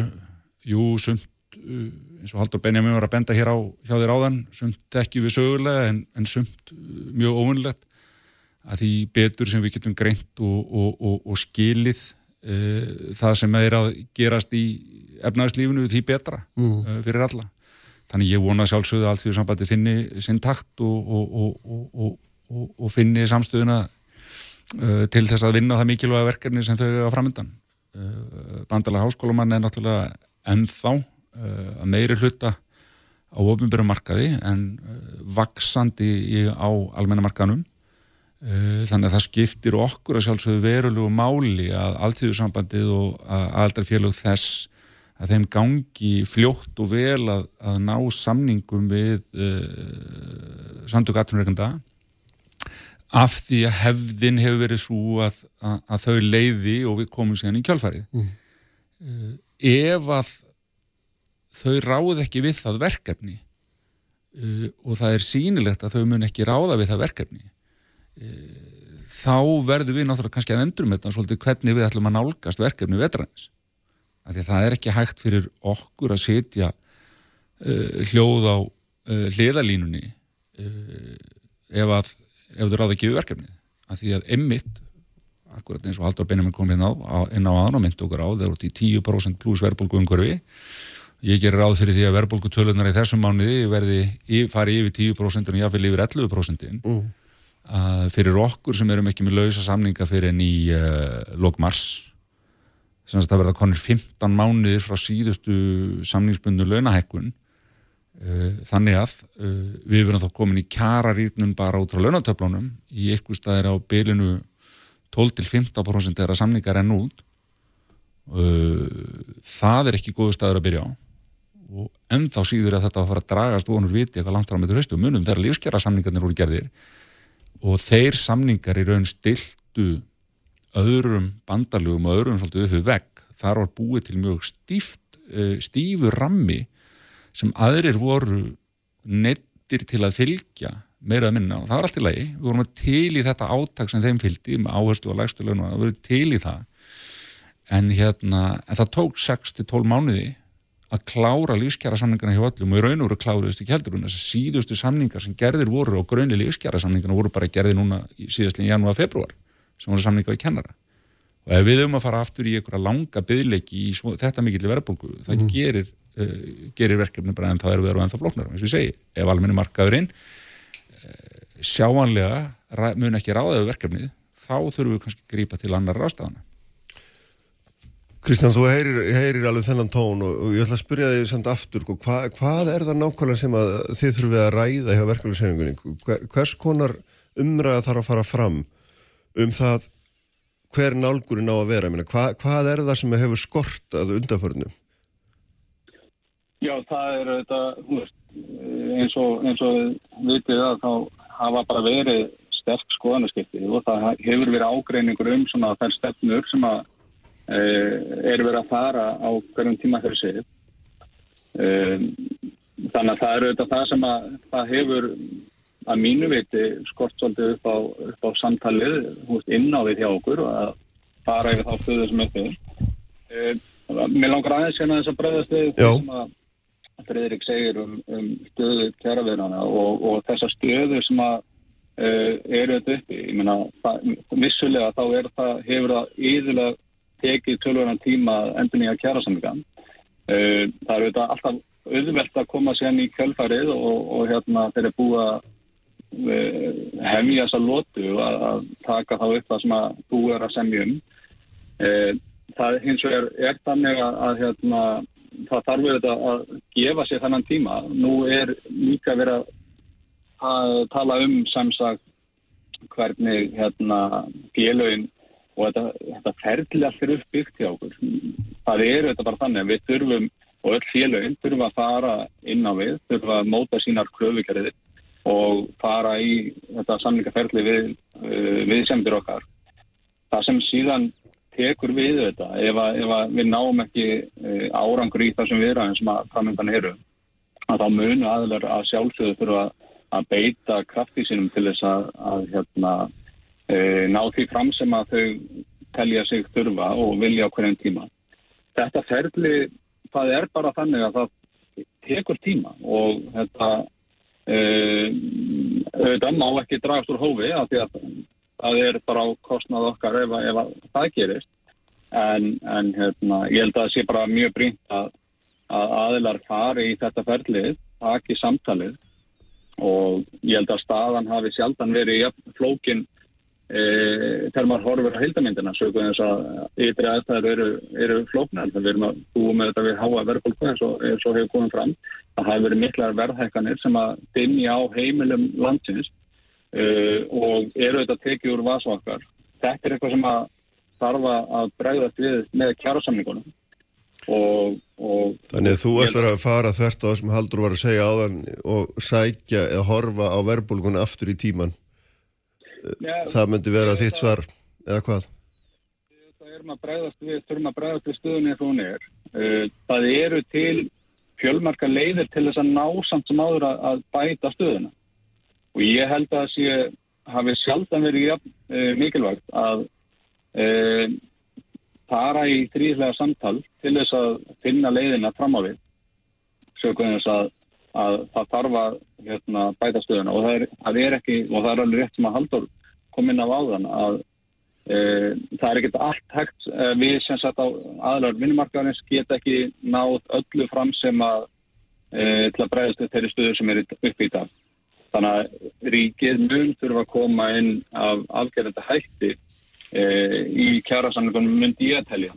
jú, sumt eins og Haldur Benjamin var að benda hér á hjá þér áðan, sumt ekki við sögulega en, en sumt mjög óvunlegt að því betur sem við getum greint og, og, og, og skilið e, það sem er að gerast í efnæðslífinu því betra mm. e, fyrir alla. Þannig ég vona sjálfsögðu að allt því sambandi finni sinn takt og finni samstöðuna e, til þess að vinna það mikilvæga verkefni sem þau hafa framöndan. Bandalega háskólumann er náttúrulega ennþá Eh, að meiri hluta á ofinbjörnum markaði en eh, vaksandi á almennamarkaðnum eh, þannig að það skiptir okkur að sjálfsögðu verulegu máli að alltíðursambandið og aldarfélög þess að þeim gangi fljótt og vel að, að ná samningum við uh, samtök 18. af því að hefðin hefur verið svo að, að, að þau leiði og við komum síðan í kjálfarið mm. uh, ef að þau ráð ekki við það verkefni uh, og það er sínilegt að þau mun ekki ráða við það verkefni þá verður við náttúrulega kannski að endurum þetta svolítið hvernig við ætlum að nálgast verkefni vetranis því að það er ekki hægt fyrir okkur að setja uh, hljóð á uh, hliðalínunni uh, ef að ef þau ráða ekki við verkefni af því að emmitt akkurat eins og Haldur Benjamin kom inn á, inn á myndi okkur á þeir út í 10% pluss verðbólgu umhverfi Ég ger ráð fyrir því að verðbólkutölunar í þessum mánuði verði fari yfir 10% og jáfnvel yfir 11% mm. fyrir okkur sem erum ekki með lausa samninga fyrir enn í uh, þannig að það verða konir 15 mánuðir frá síðustu samningsbundu launahækkun. Uh, þannig að uh, við verðum þá komin í kjararýtnum bara út frá launatöflunum. Í ykkur staðir á bylinu 12-15% er að samningar enn út. Uh, það er ekki góðu staður að byrja á. Og ennþá síður að þetta að fara að dragast vonur viti eitthvað langt fram með haustu munum þegar lífskjara samningarnir voru gerðir. Og þeir samningar í raun stiltu öðrum bandalugum og öðrum svolítið uppi vegg þar var búið til mjög stíft, uh, stífur rammi sem aðrir voru neitt neittir til að fylgja meira að minna. Og það var allt í lagi. Við vorum að til í þetta áttak sem þeim fylgdi með áherslu og lægstu lögnu og það voru til í það. En hérna, en það tók 6-12 mánuði að klára lífskjara samningarna hjá öllum og í raun og veru kláruðust ekki heldur þess að síðustu samningar sem gerðir voru og grönli lífskjara samningarna voru bara gerðir núna í síðastlinn janúar februar sem voru samninga við kennara. Og ef við höfum að fara aftur í einhverja langa byggleiki í svo, þetta mikill verðbólgu það mm. gerir, uh, gerir verkefni bara en það er verið og ennþá flóknar eins og ég segi, ef almenni markaðurinn uh, sjáanlega mun ekki ráða yfir verkefnið þá þurfum við kannski að grípa til annar rástafana Kristján, þú heyrir, heyrir alveg þennan tón og, og ég ætla að spyrja þig samt aftur sko, hva, hvað er það nákvæmlega sem þið þurfum að ræða hjá verkefnisefingunni Hver, hvers konar umræða þarf að fara fram um það hver nálgurinn á að vera Minna, hva, hvað er það sem hefur skortað undanförnum? Já, það er þetta eins og, eins og vitið að þá hafa bara verið sterk skoðanaskipti og það hefur verið ágreiningur um svona þær stefnur sem að Eh, er verið að fara á hverjum tíma fyrir sig. Eh, þannig að það eru þetta það sem að það hefur að mínu viti skort svolítið upp á, upp á samtalið inn á því hjá okkur að fara yfir þá stöðu sem er fyrir. Eh, mér langar aðeins hérna þess að bregðast við sem að Fredrik segir um, um stöðu kjæraverðana og, og þessa stöðu sem að uh, eru þetta uppi. Ég meina, vissulega þá er það, hefur það yðurlega tekið tölvöran tíma endur nýja kjærasamlinga. Eh, það eru þetta alltaf auðvelt að koma sérn í kjölfarið og, og hérna þeir eru búið að hefja þessa lótu að, taka þá upp það sem að búið er að semja um. Eh, það hins vegar er þannig að, að hérna, það þarf verið að gefa sér þennan tíma. Nú er líka verið að tala um samsagt hvernig hérna félögin og þetta, þetta ferðli allir uppbyggt hjá okkur. Það eru þetta bara þannig að við þurfum, og öll félöginn þurfum að fara inn á við, þurfum að móta sínar klöfugjariðir og fara í þetta samlingaferðli við, uh, við semdur okkar. Það sem síðan tekur við þetta, ef, að, ef að við náum ekki uh, árangur í þessum viðræðin sem að framöndan eru, að þá munu aðlar að sjálfsögðu þurfa að beita krafti sínum til þess að, að hérna, e, ná því fram sem að þau telja sig þurfa og vilja á hverjum tíma. Þetta ferli, það er bara þannig að það tekur tíma og þetta auðvitað má ekki dragast úr hófi af því að það er bara á kostnað okkar ef, ef það gerist. En, en hérna, ég held að það sé bara mjög brínt að, að aðilar fari í þetta ferlið, taki samtalið. Og ég held að staðan hafi sjaldan verið í flókin e, þegar maður horfur á heildamindina sögum þess að ytri aðstæður eru, eru flóknar, það verðum að búa með þetta við háa verðbólku eins og, hefur komið fram. Það hafi verið miklar verðhækkanir sem að dinja á heimilum landsins uh, og eru þetta tekið úr vasvakar. Þetta er eitthvað sem að þarf að bregðast við með kjærasamningunum og, og Þannig að þú ætlar að fara þvert á það sem Haldur var að segja áðan og sækja eða horfa á verðbólkunni aftur í tíman Já, það myndi vera þitt svar eða hvað? Það er maður að bregðast við, þurfum að bregðast við stöðunni eins og hún er. Eh, það eru til fjölmarka leiðir til þess að ná samt sem áður að, að bæta stöðuna. Og ég held að það sé, hafi sjaldan verið ja, eh, mikilvægt að e, fara í þrýðlega samtal til þess að finna leiðina fram á við. Sjökuðum þess að að það þarf að hérna, bæta stöðuna og það er, það er ekki, og það er alveg rétt sem að Haldur kom inn á áðan að e, það er ekkert allt hægt e, við sem sagt á aðlar vinnumarkaðarins geta ekki náð öllu fram sem að e, til að breyðast þeirri stöðu sem er upp í dag. Þannig að ríkið mun þurfa að koma inn af afgerðandi hætti e, í kjærasamlingunum myndi ég að telja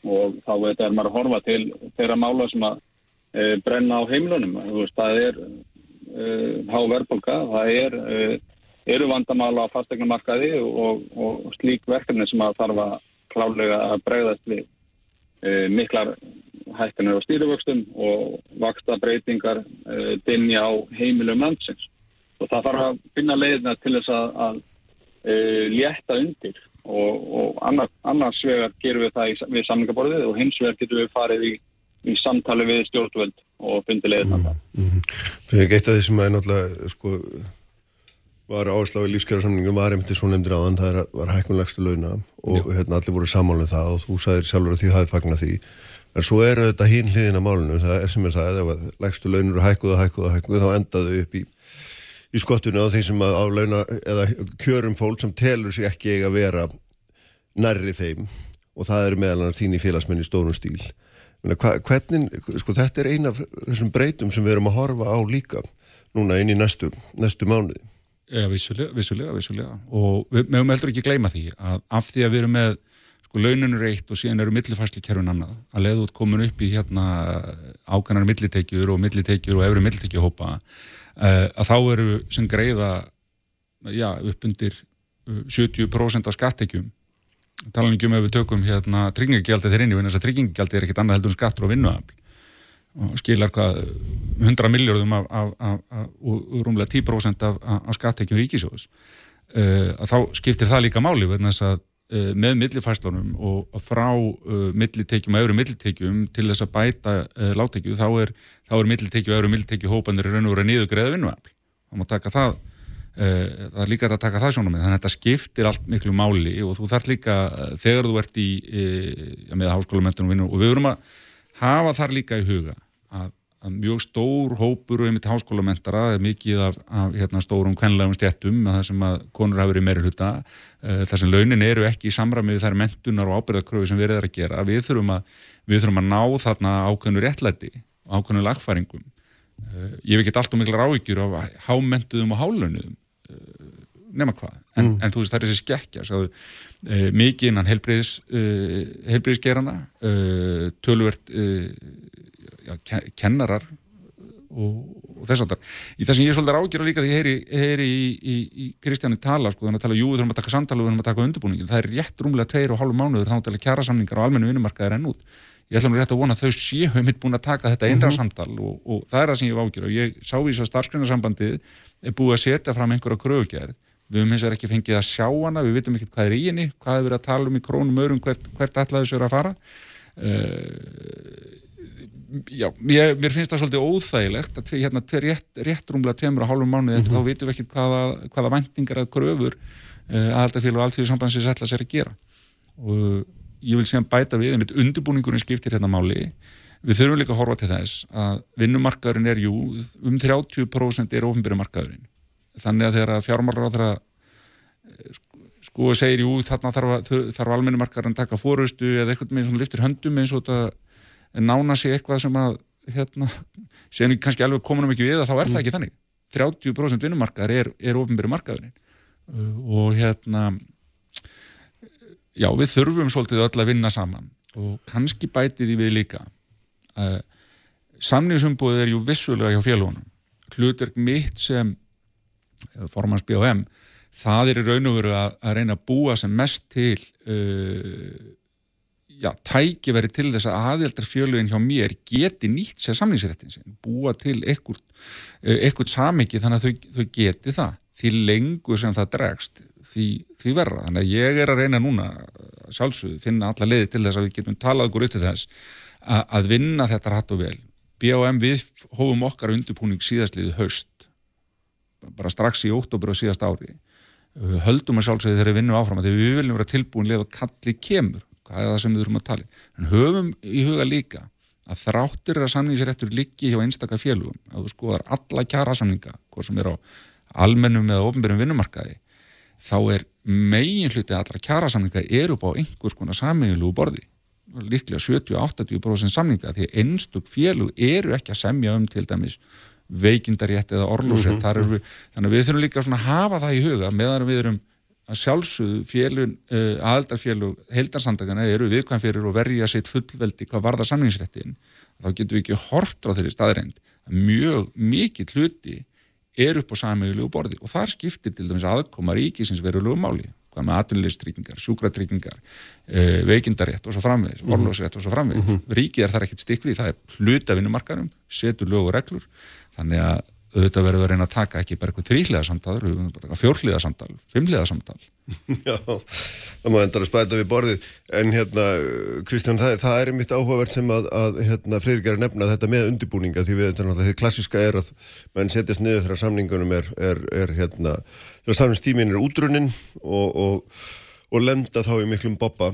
og þá er maður að horfa til þeirra mála sem að brenna á heimlunum. Veist, það er e, há verðbólka, það er, e, eru vandamála á fastegnumarkaði og, og slík verkefni sem að þarf að klálega að bregðast við miklar hættanir á stýruvöxtum og vaksta breytingar dinja á heimilum landsins. Og það þarf að finna leiðina til þess að, að létta undir og, og annars, annars vegar gerum við það í, við samlingaborðið og hins vegar getum við farið í í samtali við stjórnvöld og fundi leiðin mm -hmm. Það er eitt af því sem er náttúrulega sko, var áherslu á lífskjæra var einmitt svo nefndir á þann það var hækkunlegstu launa og hérna, allir voru samáluð um það og þú sagðir sjálfur að því hafið fagnar því. En svo er þetta hín hliðin á málunum það er sem er það, ef legstu launur er hækkuð og hækkuð og hækkuð þá endaðu upp í í skottunni á þeim sem að á launa eða kjörum fólk sem telur sér ekki eiga að vera nærri þeim. Og það eru meðal hann þín í félagsmenn í stónum stíl hvernig, sko þetta er eina af þessum breytum sem við erum að horfa á líka núna inn í næstu, næstu mánuði. Já, vissulega, vissulega, vissulega. Og við mögum heldur ekki gleyma því að af því að við erum með sko laununur eitt og síðan eru millifæslu kerfin annað að leiða út komin upp í hérna ákannar millitekjur og millitekjur og efri millitekjuhópa uh, að þá eru sem greiða já, upp undir 70% uh, af skattekjum tala ekki um ef við tökum hérna tryggingagjaldið þeir inn í vinna þess að tryggingagjaldið er ekkit annað heldur en skattur og vinnuafl. Og skilar hvað 100 miljóðum af, af, af, og rúmlega 10% af skattekjum ríkisjóðs uh, að þá skiptir það líka máli verðan þess að uh, með millifæslunum og frá uh, millitekjum og öðru millitekjum til þess að bæta láttekju þá er, er millitekju og öðru millitekju hópanir raun og verið niður greiða vinnuafl. Þá má taka það Eh, það er líka að taka það sjónum með þannig að þetta skiptir allt miklu máli og þú þarf líka eh, þegar þú ert í e, með háskólamöntunum og við verum að hafa þar líka í huga að, að mjög stór hópur og einmitt háskólamentara er mikið af, af hérna, stórum kvenlegum stjættum það sem að konur hafa verið meiri hluta e, þar sem launin eru ekki í samramið þær mentunar og ábyrðarkröfu sem við erum að gera. Við þurfum að, við þurfum að ná þarna ákveðnu réttlæti ákveðnu lagfæringum ég hef ekki alltaf mikla rávíkjur af hámentuðum og hálaunuðum nema hvað, en, mm. en þú veist það er þessi skekkja svo, uh, mikið innan helbriðis helbriðisgerana tölvert ja, kennarar og, og þess að það í það sem ég er svolítið að líka því ég heyri, heyri í, í, í Kristjáni tala sko, þannig að tala, jú, við þurfum að taka samtala og við þurfum að taka undirbúningin, það er rétt rúmlega tveir og hálf mánuður þá til að kjara samningar á almennu vinnumarkaðir enn út ég ætla mér rétt að vona að þau séu mitt búin að taka þetta einra samtal og, og það er það sem ég var ágjör og ég sá því að starfsgrunnarsambandið er búið að setja fram einhverja kröfugerð. Við höfum eins og er ekki fengið að sjá hana við vitum ekki hvað er í henni, hvað er verið að tala um í krónum örum, hvert, hvert allar þessu er að fara. Uh, já, ég, mér finnst það svolítið óþægilegt að tve, hérna tveir rétt, réttrumlega tveimur og hálfum mánuði mm -hmm. þá vitum við ekki hvaða, hvaða vendingar að kröfur uh, aðaldafélag og allt því sambandsins ætla sér að gera. Og ég vil segja bæta við, einmitt undirbúningurinn skiptir hérna máli. Við þurfum líka að horfa til þess að vinnumarkaðurinn er jú, um 30% er ofinbyrjumarkaðurinn þannig að þegar fjármálar á þeirra sko segir jú þarna þarf, þarf almennumarkar að taka fórustu eða eitthvað með svona liftir höndum eins og þetta nána sig eitthvað sem að hérna, séum við kannski alveg komunum ekki við að þá er það ekki þannig. 30% vinnumarkar er, er ofinbæri markaðurinn. Uh, og hérna já við þurfum svolítið öll að vinna saman og kannski bætið í við líka. Uh, samningsumbúðið er jú vissulega hjá félagunum hlutverk mitt sem formans BOM það er í raun og veru að, að reyna að búa sem mest til uh, já, tækiveri til þess að aðeldarfjölugin hjá mér geti nýtt sér samlýsréttin sin, búa til ekkert samiki þannig að þau, þau geti það. Því lengur sem það dregst því, því verra, þannig að ég er að reyna núna sjálfsögðu, finna alla leiði til þess að við getum talað okkur upp til þess að, að vinna þetta rætt og vel. BOM við hófum okkar undirbúning síðastliðið haust bara strax í óttobur og síðast ári. Höldum að sjálfsögði þegar við vinnum áfram að við viljum vera tilbúin leið og kalli kemur. Hvað er það sem við þurfum að tala en höfum í huga líka að þráttir að samningsréttur liggi hjá einstaka félugum að þú skoðar alla kjara samninga hvað sem er á almennum eða ofnbjörnum vinnumarkaði þá er megin hluti kjara samninga eru upp á einhvers konar saminglu borði líklega 70-80% samninga því einstök félug eru ekki að semja um til dæmis veikindarétt eða orlúsett mm -hmm. við, þannig að við þurfum líka að hafa það í huga meðan við erum að sjálfsögðu félun, uh, eh, aðaldarfélug heildarsandagana eru viðkvæmfyrir og verja sitt fullveldi hvað varða samlingsréttin þá getum við ekki hort á þeirri staðreind mjög mikið hluti er upp á samíðulegu borði og þar skiptir til dæmis aðkoma ríkisins verulegu máli hvað með atvinnulegstrykningar, sjúkratrykningar uh, veikindarétt og svo framvegis -hmm. orlósrétt og svo framvegis. Mm -hmm. Ríkið er þar ekkert stikkri það er hluta vinnumarkarum, setur lög og reglur þannig að auðvitað verður að reyna að taka ekki bara eitthvað þrýhliða samtal, fjórhliða samtal, fimmhliða samtal. Já, það má endara spæta við borðið, en hérna, Kristján, það, það er mitt áhugavert sem að, að hérna, Freyrík að nefna þetta með undibúninga, því við, þetta er klassiska er að menn setjast niður þegar samningunum er, er, er hérna, þegar samningstímin er útrunnin og, og, og lenda þá í miklum boppa.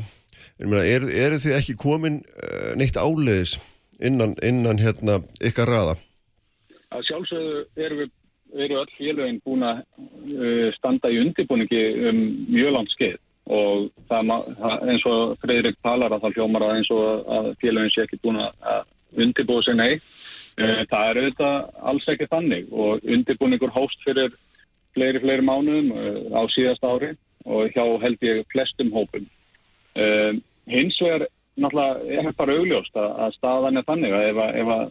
Er, er þið ekki komin eh, neitt áleiðis innan, innan hérna, ykkar raða? Að sjálfsögðu eru eru öll félöginn búin að uh, standa í undirbúningi um mjög langt skeið. Og það, eins og Fredrik talar að það hljómar að eins og að félöginn sé ekki búin að undirbúa sig nei uh, það er auðvitað alls ekki þannig. Og undirbúningur hóst fyrir fleiri, fleiri mánuðum uh, á síðast ári og hjá held ég flestum hópum. Hins vegar náttúrulega er bara augljóst að, að staðan er þannig að, ef að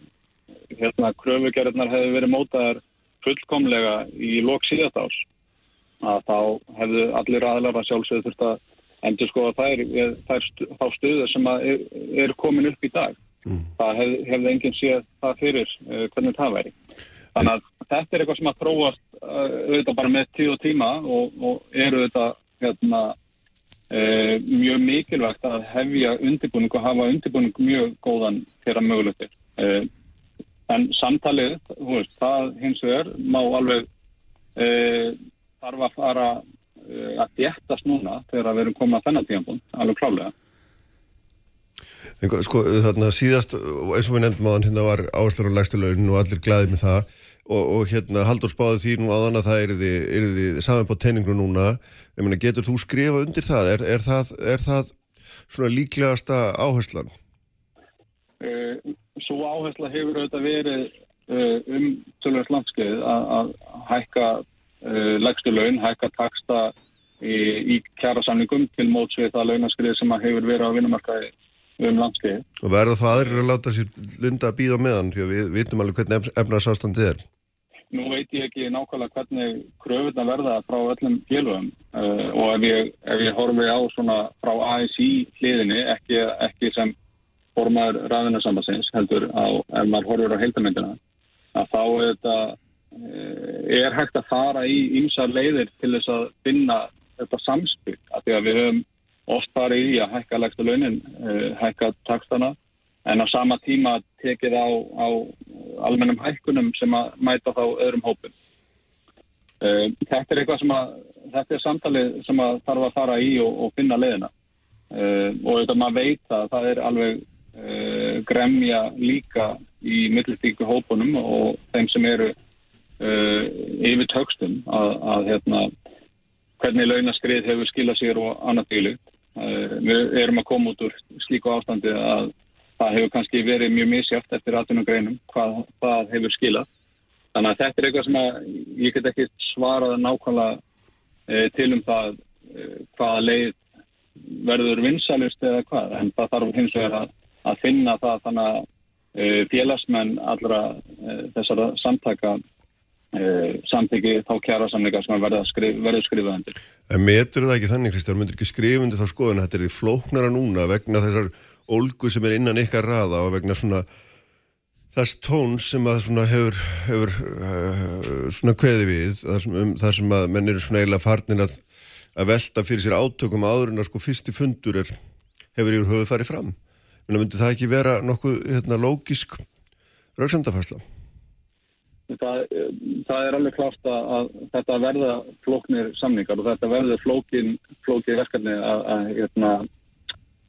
hérna kröfugerðnar hefði verið mótaðar fullkomlega í lok síðast ás að þá hefðu allir aðlar að sjálfsögðu þurft að endur sko að þær, þær þá stuður sem er, er komin upp í dag. Mm. það hef, hefði enginn séð það fyrir uh, hvernig það væri. Þannig að þetta er eitthvað sem að þróast uh, auðvitað bara með tíu og tíma og, og eru auðvitað hérna, uh, mjög mikilvægt að hefja undirbúning og hafa undirbúning mjög góðan fyrir að mögulegtir En samtalið, veist, það hins vegar má alveg e, þarf að fara e, að djettast núna þegar við erum komið að þennan tíanbúnd, alveg klálega. Sko þarna síðast, eins og við nefndum á hann, hérna var áherslar á lægstulaunin og allir glæðið með það og, og hérna Haldur spáði því nú aðan að það er því, er því saman på teininglu núna, ég meina getur þú skrifa undir það? Er, er það, er það svona líklegasta áherslan? Uh, svo áhersla hefur auðvitað verið uh, um tölvöld landskeið að hækka uh, legstu laun, hækka taksta í, í kjærasamlingum til mótsvið það launaskrið sem hefur verið á vinnumarkaði um landskeið. Og verður það aðrir að láta sér linda að býða meðan við vitum alveg hvernig efnarsástandið er? Nú veit ég ekki nákvæmlega hvernig kröfurna verða frá öllum félögum uh, og ef ég, ef ég horfi á svona frá ASI hliðinni, ekki, ekki sem formaður ræðinarsambansins heldur á, ef maður horfur á heildamindina, að þá er, þetta, eh, er hægt að fara í ymsar leiðir til þess að finna þetta samspil, að því að við höfum oft farið í að hækka legstu launin, eh, hækka takstana, en á sama tíma tekið á, á almennum hækkunum sem að mæta þá öðrum hópum. Eh, þetta er eitthvað sem að, þetta er samtalið sem að þarf að fara í og, og finna leiðina. og þetta maður veit að það er alveg uh, gremja líka í millitíku hópunum og þeim sem eru uh, yfir tökstum að, að hérna, hvernig launaskrið hefur skilað sér og annað bílu. Uh, við erum að koma út úr slíku ástandi að það hefur kannski verið mjög misjátt eftir aðtunum greinum hvað það hefur skilað. Þannig að þetta er eitthvað sem ég get ekki svarað nákvæmlega e, til um það e, hvaða leið verður vinsalust eða hvað, en það þarf hins vegar að að finna það þannig að uh, félagsmenn allra uh, þessara samtaka uh, samtiki þá kjara samlinga sem verður skrif, skrifað undir. En metur það ekki þannig, Kristján, myndur ekki skrifa undir þá skoðun þetta er því flóknara núna vegna þessar ólgu sem er innan ykkar raða og vegna svona þess tón sem að svona hefur, hefur svona kveði við þar sem, um, þar sem að menn eru svona eiginlega farnir að, að velta fyrir sér átökum áður en að sko fyrsti fundur er, hefur yfir höfu farið fram myndi það ekki vera nokkuð hérna, lógisk rauksamdafærsla? Það, það er alveg klart að, að þetta verða flóknir samningar og þetta verður flókin, flókið verkefni að, að hérna,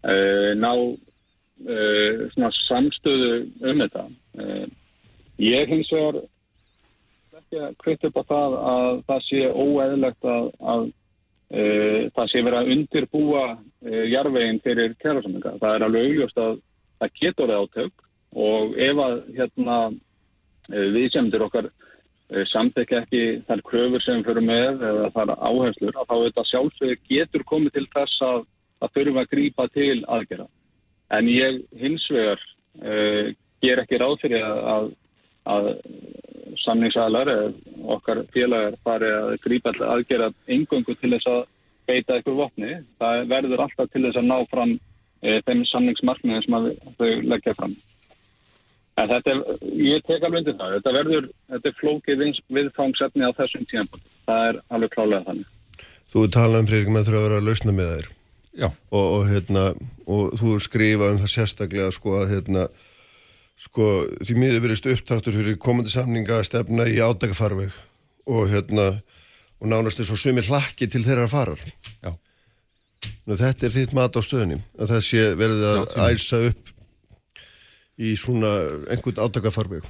uh, ná uh, samstöðu um þetta. Uh, ég hins vegar ekki að kvita upp á það að það sé óeðlegt að, að það sé verið að undirbúa eh, jarveginn fyrir kjærasamlinga. Það er alveg augljóst að það getur átök og ef að hérna, eh, við semdur okkar samtækja ekki þær kröfur sem fyrir með eða þar áherslur að þá þetta sjálfsögur getur komið til þess að það þurfa að grýpa til aðgera. En ég hins vegar uh, ger ekki ráð fyrir að, að samningsæðlar eða okkar félagar fari að grípa alltaf aðgera engöngu til þess að beita eitthvað vopni. Það verður alltaf til þess að ná fram e, þeim samningsmarkmiðin sem þau leggja fram. En þetta er, ég tek alveg undir það, þetta verður, þetta er flókið viðfangsefni á þessum tíma. Það er alveg klálega þannig. Þú talaði um Freyrík með þurfa að vera að lausna með þér. Já. Og, og, hérna, og þú skrifa um það sérstaklega sko að hérna, sko því miður verist upptaktur fyrir komandi samninga að stefna í ádagafarveg og hérna, og nánast er svo sumir hlakki til þeirra farar. Já. Nú, þetta er þitt mat á stöðunum, að það sé verið að Já, æsa upp í svona einhvern ádagafarveg.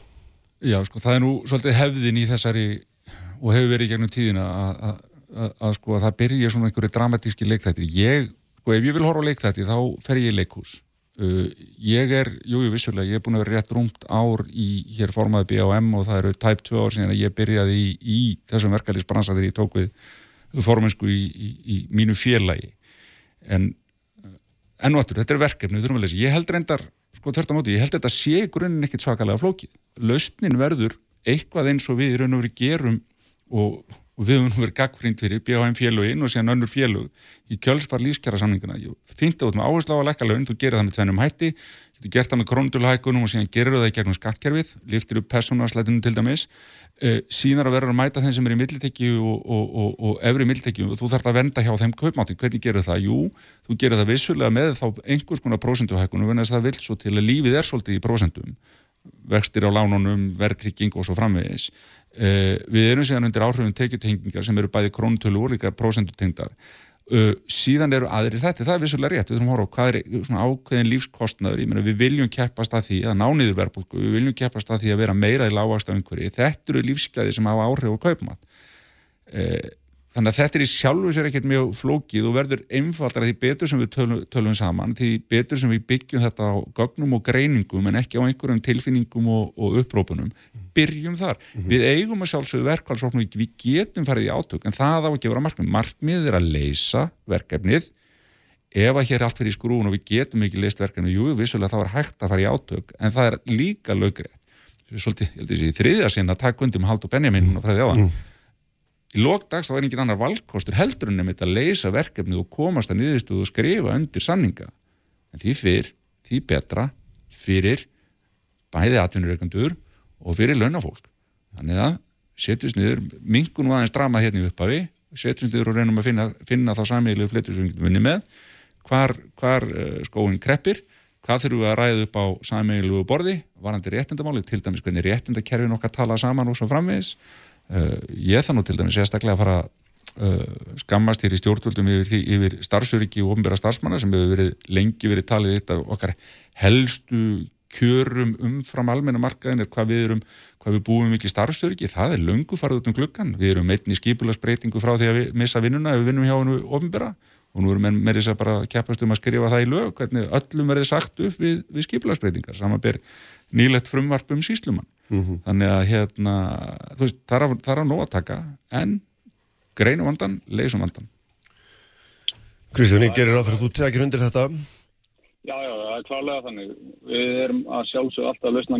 Já, sko, það er nú svolítið hefðin í þessari og hefur verið í gegnum tíðina að að, sko að það byrja svona einhverju dramatíski leikþættir ég, sko ef ég vil horfa á leikþætti þá fer ég í leikhús uh, ég er, jújú vissulega, ég er búin að vera rétt rúmt ár í hér formaði B.A.M. og það eru tæp tvö ár síðan að ég byrjaði í, í þessum verkefliðsbransa þegar ég tók við formensku í, í, mínu félagi en ennvættur, þetta er verkefni, við þurfum að lesa ég held reyndar, sko þörft á móti, ég held þetta sé grunninn ekkit svakalega flókið lausnin verður eitthvað eins og við í raun og veru gerum og og við höfum verið gagfrind fyrir BHM félugin og síðan önnur félug í kjölsvar lífskjara samninguna. Fynnt át með áherslu á að lækka laun, þú gerir það með tvennum hætti, getur gert það með króndulhækunum og síðan gerir það í gegnum skattkerfið, liftir upp persónarslætunum til dæmis, uh, síðan að vera að mæta þeim sem er í millitekju og, og, og, og efri millitekju og þú þarf að venda hjá þeim kaupmátti. Hvernig gerir það? Jú, þú gerir það vissulega með þá einhvers konar prósenduhækunum, vextir á lánunum, verðtrygging og svo framvegis. Uh, við erum síðan undir áhrifum tekjutengingar sem eru bæði krónutölu og líka prósendutengdar uh, síðan eru aðri þetta, það er vissulega rétt, við þurfum að horfa á hvað er svona ákveðin lífskostnaður, ég meina við viljum keppast að því að nániður verðbólku, við viljum keppast að því að vera meira í lágast af einhverju, þetta eru lífsgæði sem hafa áhrif og kaupmátt. Uh, þannig að þetta er í sjálfu sér ekkert mjög flókið og verður einfaldar því betur sem við tölum, tölum saman, því betur sem við byggjum þetta á gögnum og greiningum en ekki á einhverjum tilfinningum og, og upprópunum byrjum þar. Mm -hmm. Við eigum að sjálfsögðu verkvælsóknu, við getum farið í átök en það á ekki að vera markmið. Markmið er að leysa verkefnið ef að hér er allt fyrir í skrúun og við getum ekki leist verkefnið, jú, vissulega þá er hægt að fara í átök en það er líka lögrið. Svolítið, ég held að þessi þriðja sinna að taka undir með Haldur Benjamin og fræði á hann. Mm. Í lókdags þá er engin annar valkostur heldur en nefnit að leysa verkefnið og komast að niðurstuðu og skrifa undir sanninga. En því fyrr, því betra, fyrir bæði atvinnurreikandur og fyrir launafólk. Þannig að setjumst niður, mingun og aðeins drama hérna í upphafi, setjumst niður og reynum að finna, finna þá getum vinni með, hvar, hvar uh, skóin kreppir, hvað þurfum við að ræða upp á samíðilegu borði, varandi réttindamáli, til dæmis hvernig réttindakerfin okkar tala saman og svo framvegis. Uh, ég þannig til dæmis sérstaklega að fara uh, skammast hér í stjórnvöldum yfir, yfir starfsöryggi og ofnbæra starfsmanna sem hefur verið, lengi verið talið eitt af okkar helstu kjörum umfram almennamarkaðin er hvað við erum, hvað við búum mikið starfsöryggi, það er löngu farið út um glukkan, við erum einni skipularsbreytingu frá því að við missa vinnuna ef við vinnum hjá hennu ofinbera og nú erum með þess að bara keppast um að skrifa það í lög, hvernig öllum verði sagt upp við, við skipularsbreytingar, saman ber nýlegt frumvarp um síslumann mm -hmm. þannig að hérna veist, það er að, það er að nóg að taka en greinu vandan, leysum vandan Kristján, ég gerir á því að þú tekir undir þetta Já, já, það er klálega þannig. Við erum að sjálfsög alltaf að lausna,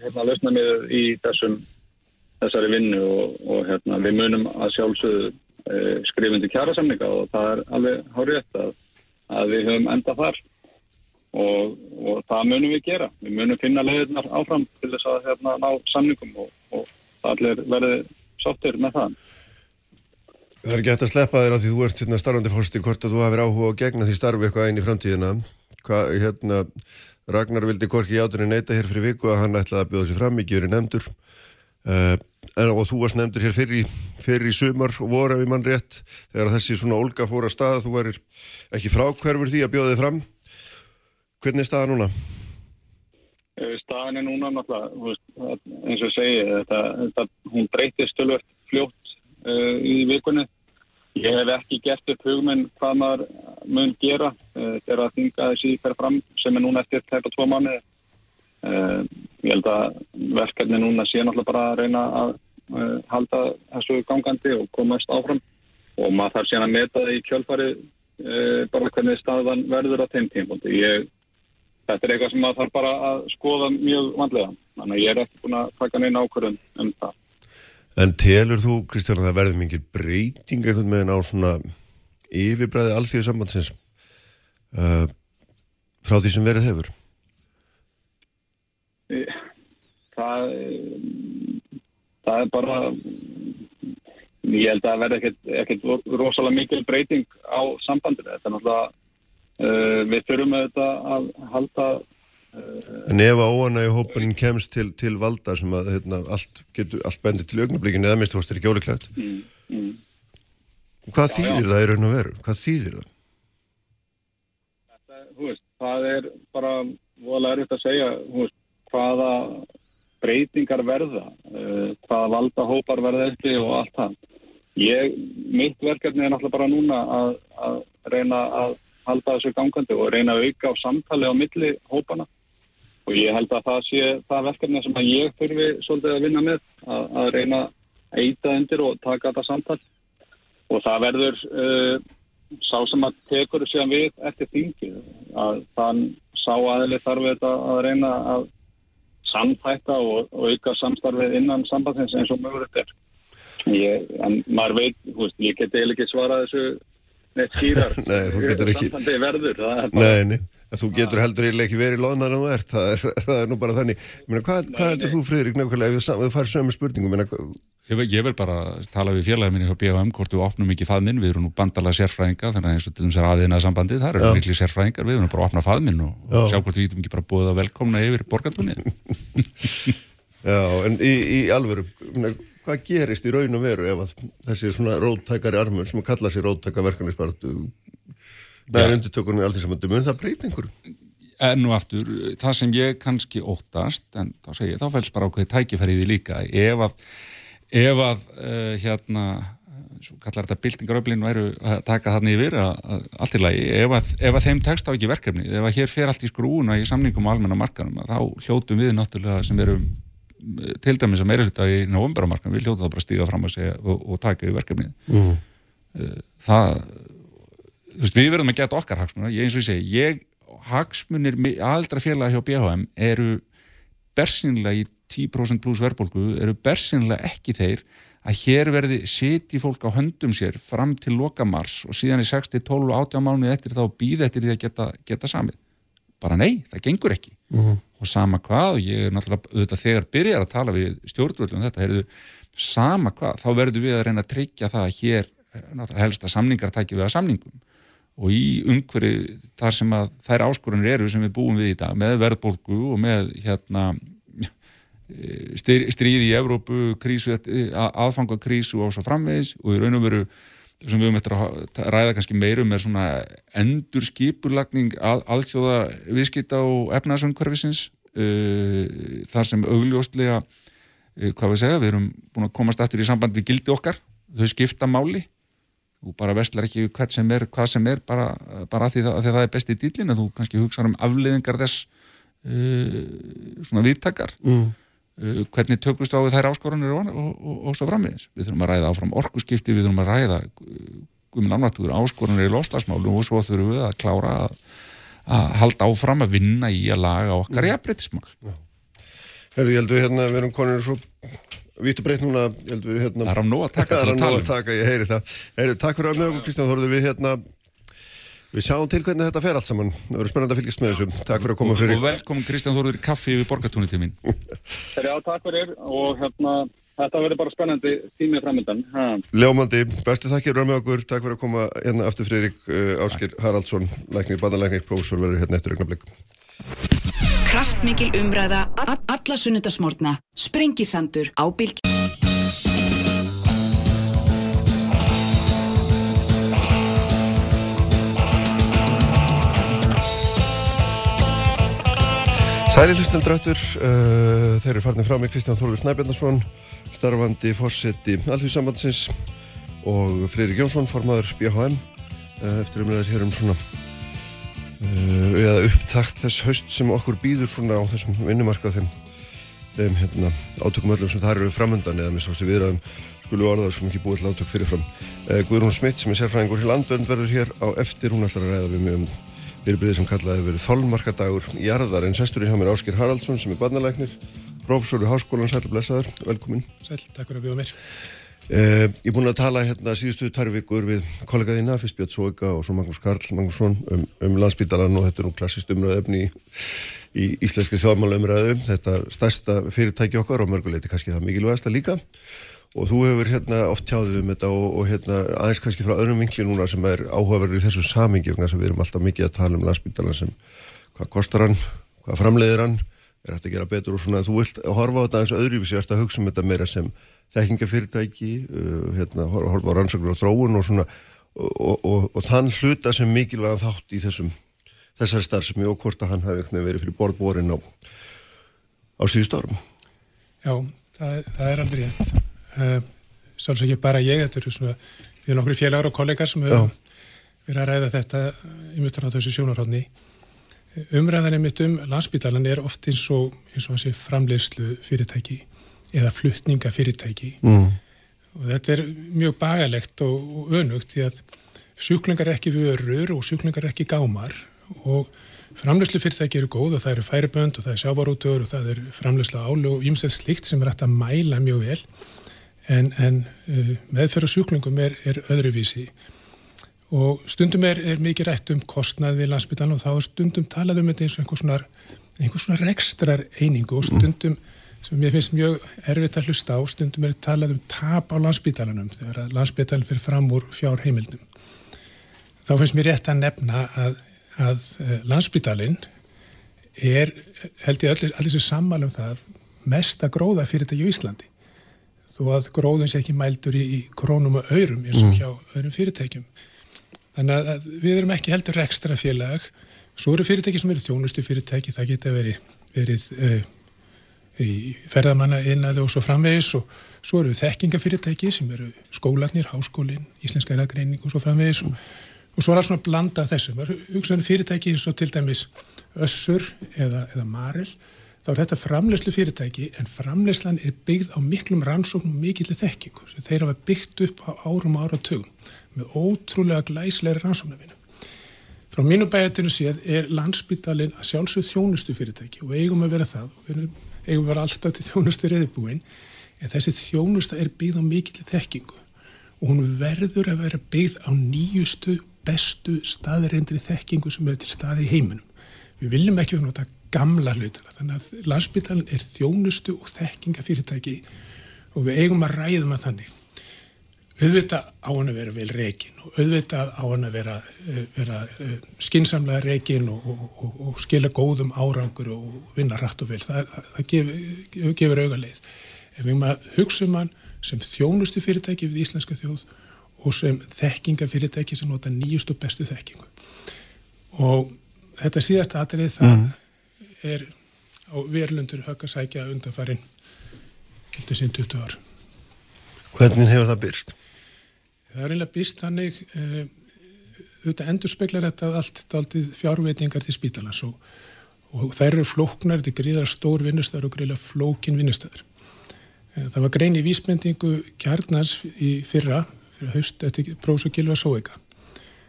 hérna, lausna með í þessum, þessari vinnu og, og hérna, við munum að sjálfsög e, eh, skrifundi kjara samninga og það er alveg hárið að, að við höfum enda þar og, og það munum við gera. Við munum finna leiðirnar áfram til þess að hérna, ná samningum og, og allir verði sáttir með það. Það er ekki hægt að sleppa þér að því þú ert hérna starfandi fórsti hvort að þú hafið áhuga að gegna því starfi eitthvað einn í framtíðina hvað, hérna, Ragnar vildi korki í átunni neyta hér fyrir viku að hann ætlaði að bjóða sér fram, ekki verið nefndur uh, og þú varst nefndur hér fyrir, fyrir í sumar og voru ef ég mann rétt, þegar þessi svona olga fór að staða, þú værir ekki frákverfur því að bjóða þið fram hvernig er staða núna? Eh, staðan er núna náttúrulega eins og segi, þetta, þetta, hún breytist tölvöld fljótt uh, í vikunni Ég hef ekki gert upp hugminn hvað maður mun gera uh, þegar að þinga þessi fer fram sem er núna eftir tæpa tvo mánu. Uh, ég held að verkefni núna sé náttúrulega bara að reyna að halda þessu gangandi og komast áfram og maður þarf síðan að meta það í kjölfari bara hvernig staðan verður á þeim tímpundi. Þetta er eitthvað sem maður þarf bara að skoða mjög vandlega. Þannig að ég er eftir búin að taka neina ákvörðun um það. En telur þú, Kristján, að það verður mingir breyting einhvern veginn á svona yfirbræði alþjóðu sambandsins uh, frá því sem verið hefur? það, það er bara, ég held að það verði ekkert rosalega mikil breyting á sambandinu. Þetta er náttúrulega, uh, við þurfum þetta að halda En ef að óana í hópanin kemst til, til valda sem að hérna, allt, getur, allt bendir til augnablíkinu eða minnst veist er ekki ólíklegt mm, mm. hvað þýðir já. það í raun og veru? Hvað þýðir það? Þetta, veist, það er bara voðalega erfitt að segja veist, hvaða breytingar verða uh, hvaða valda hópar verða eftir og allt það ég, mitt verkefni er náttúrulega bara núna að, að reyna að halda þessu gangandi og reyna að auka á samtali á milli hópana og ég held að það sé það verkefni sem að ég þurfi svolítið að vinna með að, að reyna að eita undir og taka þetta samtal. Og það verður uh, sá sem að tekur sér við eftir þingi að þann sá aðli þarf þetta að reyna að samtækta og, og auka samstarfið innan sambandsins eins og mögulegt er. Ég, en maður veit, veist, ég geti ekki svarað þessu neitt skýrar Nei, þú getur ekki verður, Nei, nei. Þú getur heldur ekki verið loðnar en þú ert, það er, það er nú bara þannig. Meina, hvað hvað heldur þú, Friðrik, nefnilega, ef við farum sömu spurningum? Meina, ég, ég vil bara tala við félagið minni hjá BHM hvort við opnum ekki faðminn, við erum nú bandala sérfræðinga, þannig að eins og til þess að aðeina sambandið, það eru miklu sérfræðingar, við erum bara að opna faðminn og, og sjá hvort við getum ekki bara búið að velkomna yfir borgandunni. Já, en í, í alvöru, hvað gerist í raun og veru ef þessi svona róttækari armur sem að kalla sér róttækaverkanispartu með undirtökunum í aldrei samöndu, mun það breyta einhverju? En nú aftur, það sem ég kannski óttast, en þá segir ég, þá fælst bara ákveði tækifæriði líka, ef að, ef að uh, hérna, svo kallar þetta bildingaröflin væru að taka þarna yfir allt í lagi, ef að, ef að þeim tekst á ekki verkefni, ef að hér fer allt í skrúna í samningum á almenna markanum, þá hljótu við náttúrulega sem erum eh, til dæmis að meira hluta í novemberamarkan, við hljótu þá bara stíga fram og, segja, og, og taka yfir verkefni. Mm. Það þú veist, við verðum að geta okkar hagsmunna, ég eins og ég segi, ég, hagsmunir aðaldra félaga hjá BHM eru bersinlega í 10% pluss verðbólgu, eru bersinlega ekki þeir að hér verði siti fólk á höndum sér fram til lokamars og síðan í 6, 12 og 18 mánuði eftir þá býð eftir því að geta, geta samið. Bara nei, það gengur ekki. Mhm. -huh. Og sama hvað, og ég er náttúrulega auðvitað þegar byrjar að tala við stjórnvöldum þetta, heyrðu, sama hvað, þá verður við að reyna að tryggja það að hér náttúrulega helst að samningar tækja við að samningum og í umhverju þar sem að þær áskorunir eru sem við búum við í dag með verðbólgu og með hérna stríði í Evrópu, krísu, aðfangakrísu og svo framvegis og í raun og veru sem við höfum eftir að ræða kannski meirum er svona endur skipurlagning alþjóða viðskita og efnaðsöngkvarfisins uh, þar sem augljóslega uh, hvað við segja, við erum búin að komast eftir í samband við gildi okkar, þau skipta máli. Þú bara vestlar ekki hvað sem er, hvað sem er bara, bara að, því það, að því það er besti dýlin að þú kannski hugsa um afliðingar þess uh, svona viðtakar mm. Uh, hvernig tökust á þær áskorunir og, og, og, og svo frammiðis við þurfum að ræða áfram orkuskipti, við þurfum að ræða um náttúr áskorunir í loslasmálum og svo þurfum við að klára að, að halda áfram að vinna í að laga okkar mm. í aðbreytismál Herðu, ég held að hérna, við erum konir svo Vítu breytt núna, ég held við hérna Það er á nóg að taka Það er á nóg að taka, ég heyri það. Heyri, Takk fyrir að með okkur Kristján. Þorður Við hérna Við sjáum til hvernig þetta fer allt saman. Það verður spennand að fylgjast með þessu. Takk fyrir að koma fyrir. Og velkomin Kristján Þorður í kaffi við borgatúni til mín. Já, takk fyrir. Og hérna Þetta verður bara spennandi tímið framöndan Ljómandi, bestu þakkir með okkur. Takk fyrir að koma hérna aftur Friðrik uh, Áskir Haraldsson, læknir, badalæknir, prófessor verður hérna eftir augnablik. Kraftmikil umræða, alla sunnudasmórna, sprengisandur á bylg. Sæli hlustendur áttur, uh, þeir eru farnið frá mig Kristján Þorður Snæbjörnarsson, starfandi fórseti Alþjóðsambandsins og Freyri Gjónsson, formadur BHM, uh, eftir umræðar hér um svona uh, eða upptakt þess haust sem okkur býður svona á þessum vinnumarka þeim, þeim hérna, átökum öllum sem það eru framöndan eða með svo sem viðraðum skulu orðað sem ekki búið til átök fyrirfram. Uh, Guðrún Smitt sem er sérfræðingur í landvernd verður hér á eftir, hún ætlar að ræða við mig um fyrirbriðið sem kallaði verið þolmarkadagur í jarðar en sestur í hjá mér Áskir Haraldsson sem er barnalæknir, professor við háskólan, sæl og blessaður, velkomin. Sæl, takk fyrir að bjóða mér. Uh, ég er búin að tala hérna síðustu tæru vikur við kollegaðina, fyrst Björn Sóika og svo Magnús Karl Magnússon um, um landsbítalan og þetta er nú klassist umræðöfni í, í íslenski þjóðmálaumræðu þetta stærsta fyrirtæki okkar og mörguleiti kannski það mikilvægasta líka og þú hefur hérna oft tjáðið um þetta og, og hérna aðeins kannski frá öðrum vinkli núna sem er áhugaverður í þessu samingi þannig að við erum alltaf mikið að tala um landsbítalan sem hvað kostar hann, hvað framleiðir hann er hægt að gera betur og svona. Þú vilt horfa á þetta eins öðruvísi, að hugsa um þetta meira sem þekkingafyrirtæki uh, hérna, horfa á rannsóknar og þróun og svona. Og, og, og þann hluta sem mikilvæg þátt í þessum þessari starfsemi og hvort að hann hafi verið fyrir borðbórin á, á síðust árum. Já, það, það er uh, Sáls ekki bara ég þetta eru svona, við erum okkur félagar og kollegar sem hefur verið að ræða þetta í mittar á þessu sjónarhóðni umræðan er mitt um landsbytalan er oft eins og, eins og hansi framleiðslu fyrirtæki eða flutningafyrirtæki. Mm. og þetta er mjög bagalegt og, og önugt því að sjúklingar er ekki vörur og sjúklingar er ekki gámar. Og framlegslu fyrirtæki eru góð og það eru færibönd og það er sjávarútur og það eru framlegsla álu og ímsett slikt sem er hægt að mæla mjög vel en, en uh, meðferð og sjúklingum er, er öðruvísi. Og stundum er, er mikið rætt um kostnað við landsbytlan og þá er stundum talað um þetta eins og einhvers svona, einhvers svona rekstrar einingu og stundum sem ég finnst mjög erfitt að hlusta á stundum er talað um tap á landsbítalanum þegar landsbítalan fyrir fram úr fjár heimildum þá finnst mér rétt að nefna að, að eh, landsbítalin er held ég allir, allir sem sammálum það mesta gróða fyrirtæki í Íslandi þó að gróðun sé ekki mældur í, krónum og aurum eins og mm. hjá öðrum fyrirtækjum þannig að við erum ekki heldur ekstra félag svo eru fyrirtæki sem eru þjónustu fyrirtæki það geta verið, verið uh, í ferðamanna innaði og svo framvegis og svo eru þekkingafyrirtæki sem eru skólanir, háskólinn, íslenska eðagreining og svo framvegis og, og svo er það svona blanda þessu. Hugsaðan fyrirtæki eins og til dæmis Össur eða, eða Marel, þá er þetta framlegslu fyrirtæki en framlegslan er byggð á miklum rannsóknum og mikillir þekkingu sem þeir hafa byggt upp á árum ára tögum með ótrúlega glæsleiri rannsóknarvinu. Frá mínu bæjartinu séð er landsbyttalinn að sjálfsögð þjónustu fyrirtæki og eigum að vera það og eigum að vera alltaf til þjónustu reyðbúin en þessi þjónusta er byggð á mikill þekkingu og hún verður að vera byggð á nýjustu, bestu staðreindri þekkingu sem er til staði í heiminum. Við viljum ekki nota gamla hlutana þannig að landsbyttalinn er þjónustu og þekkingafyrirtæki og við eigum að ræðum að þannig auðvitað á hann að vera vel reygin og auðvitað á hann að vera, eh, vera eh, skinsamlega reygin og, og, og, og skila góðum árangur og vinna rætt og vel. Það, það, það gefur, gefur auðarleið. Ef við maður hugsaum hann sem þjónustu fyrirtæki við íslenska þjóð og sem þekkingafyrirtæki sem nota nýjust og bestu þekkingu. Og þetta síðasta atrið það mm. Er á verlundur höggasækja undanfarinn kildur sín 20 ár. Hvernig hefur það byrst? Það er einlega býst þannig uh, auðvitað endur speklar þetta allt daldið fjárveitingar til spítalans og, og þær eru flóknar, þetta er gríðar stór vinnustöður og gríðar flókin vinnustöður. Uh, það var grein í vísmyndingu kjarnars í fyrra, fyrir haust, eftir prófs og gilva sóega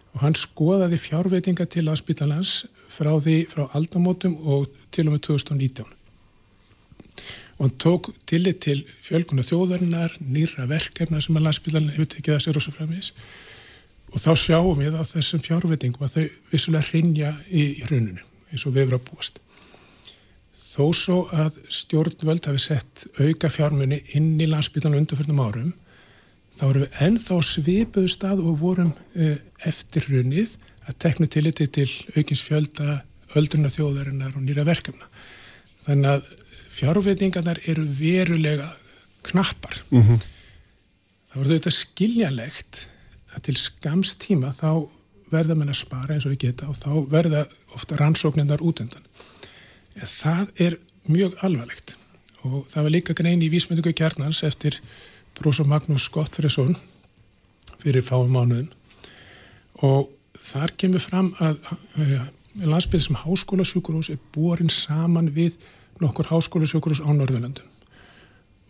og hann skoðaði fjárveitinga til aðspítalans frá því frá aldamótum og til og með 2019 og hann tók tillit til fjölguna þjóðarinnar, nýra verkefna sem að landsbygðan hefur tekið að sér og svo framins og þá sjáum við á þessum fjárvettingum að þau vissulega hrinja í, hruninu eins og við erum að búast. Þó svo að stjórnvöld hafi sett auka fjármunni inn í landsbygðan undanfjörnum árum þá erum við ennþá svipuðu stað og vorum uh, eftir hrunið að tekna tilliti til aukins fjölda, öldruna þjóðarinnar og nýra verkefna. Þannig að fjárveitingarnar eru verulega knappar. Mm -hmm. Það voru þetta skiljanlegt að til skamstíma þá verða mann að spara eins og við geta og þá verða ofta rannsóknindar út undan. Það er mjög alvarlegt og það var líka grein í vísmyndingu kjarnans eftir Brósó Magnús Skottfriðsson fyrir fáum mánuðum og þar kemur fram að uh, landsbyrð sem háskólasjúkurús er borin saman við nokkur háskólusjókurus á Norðurlandum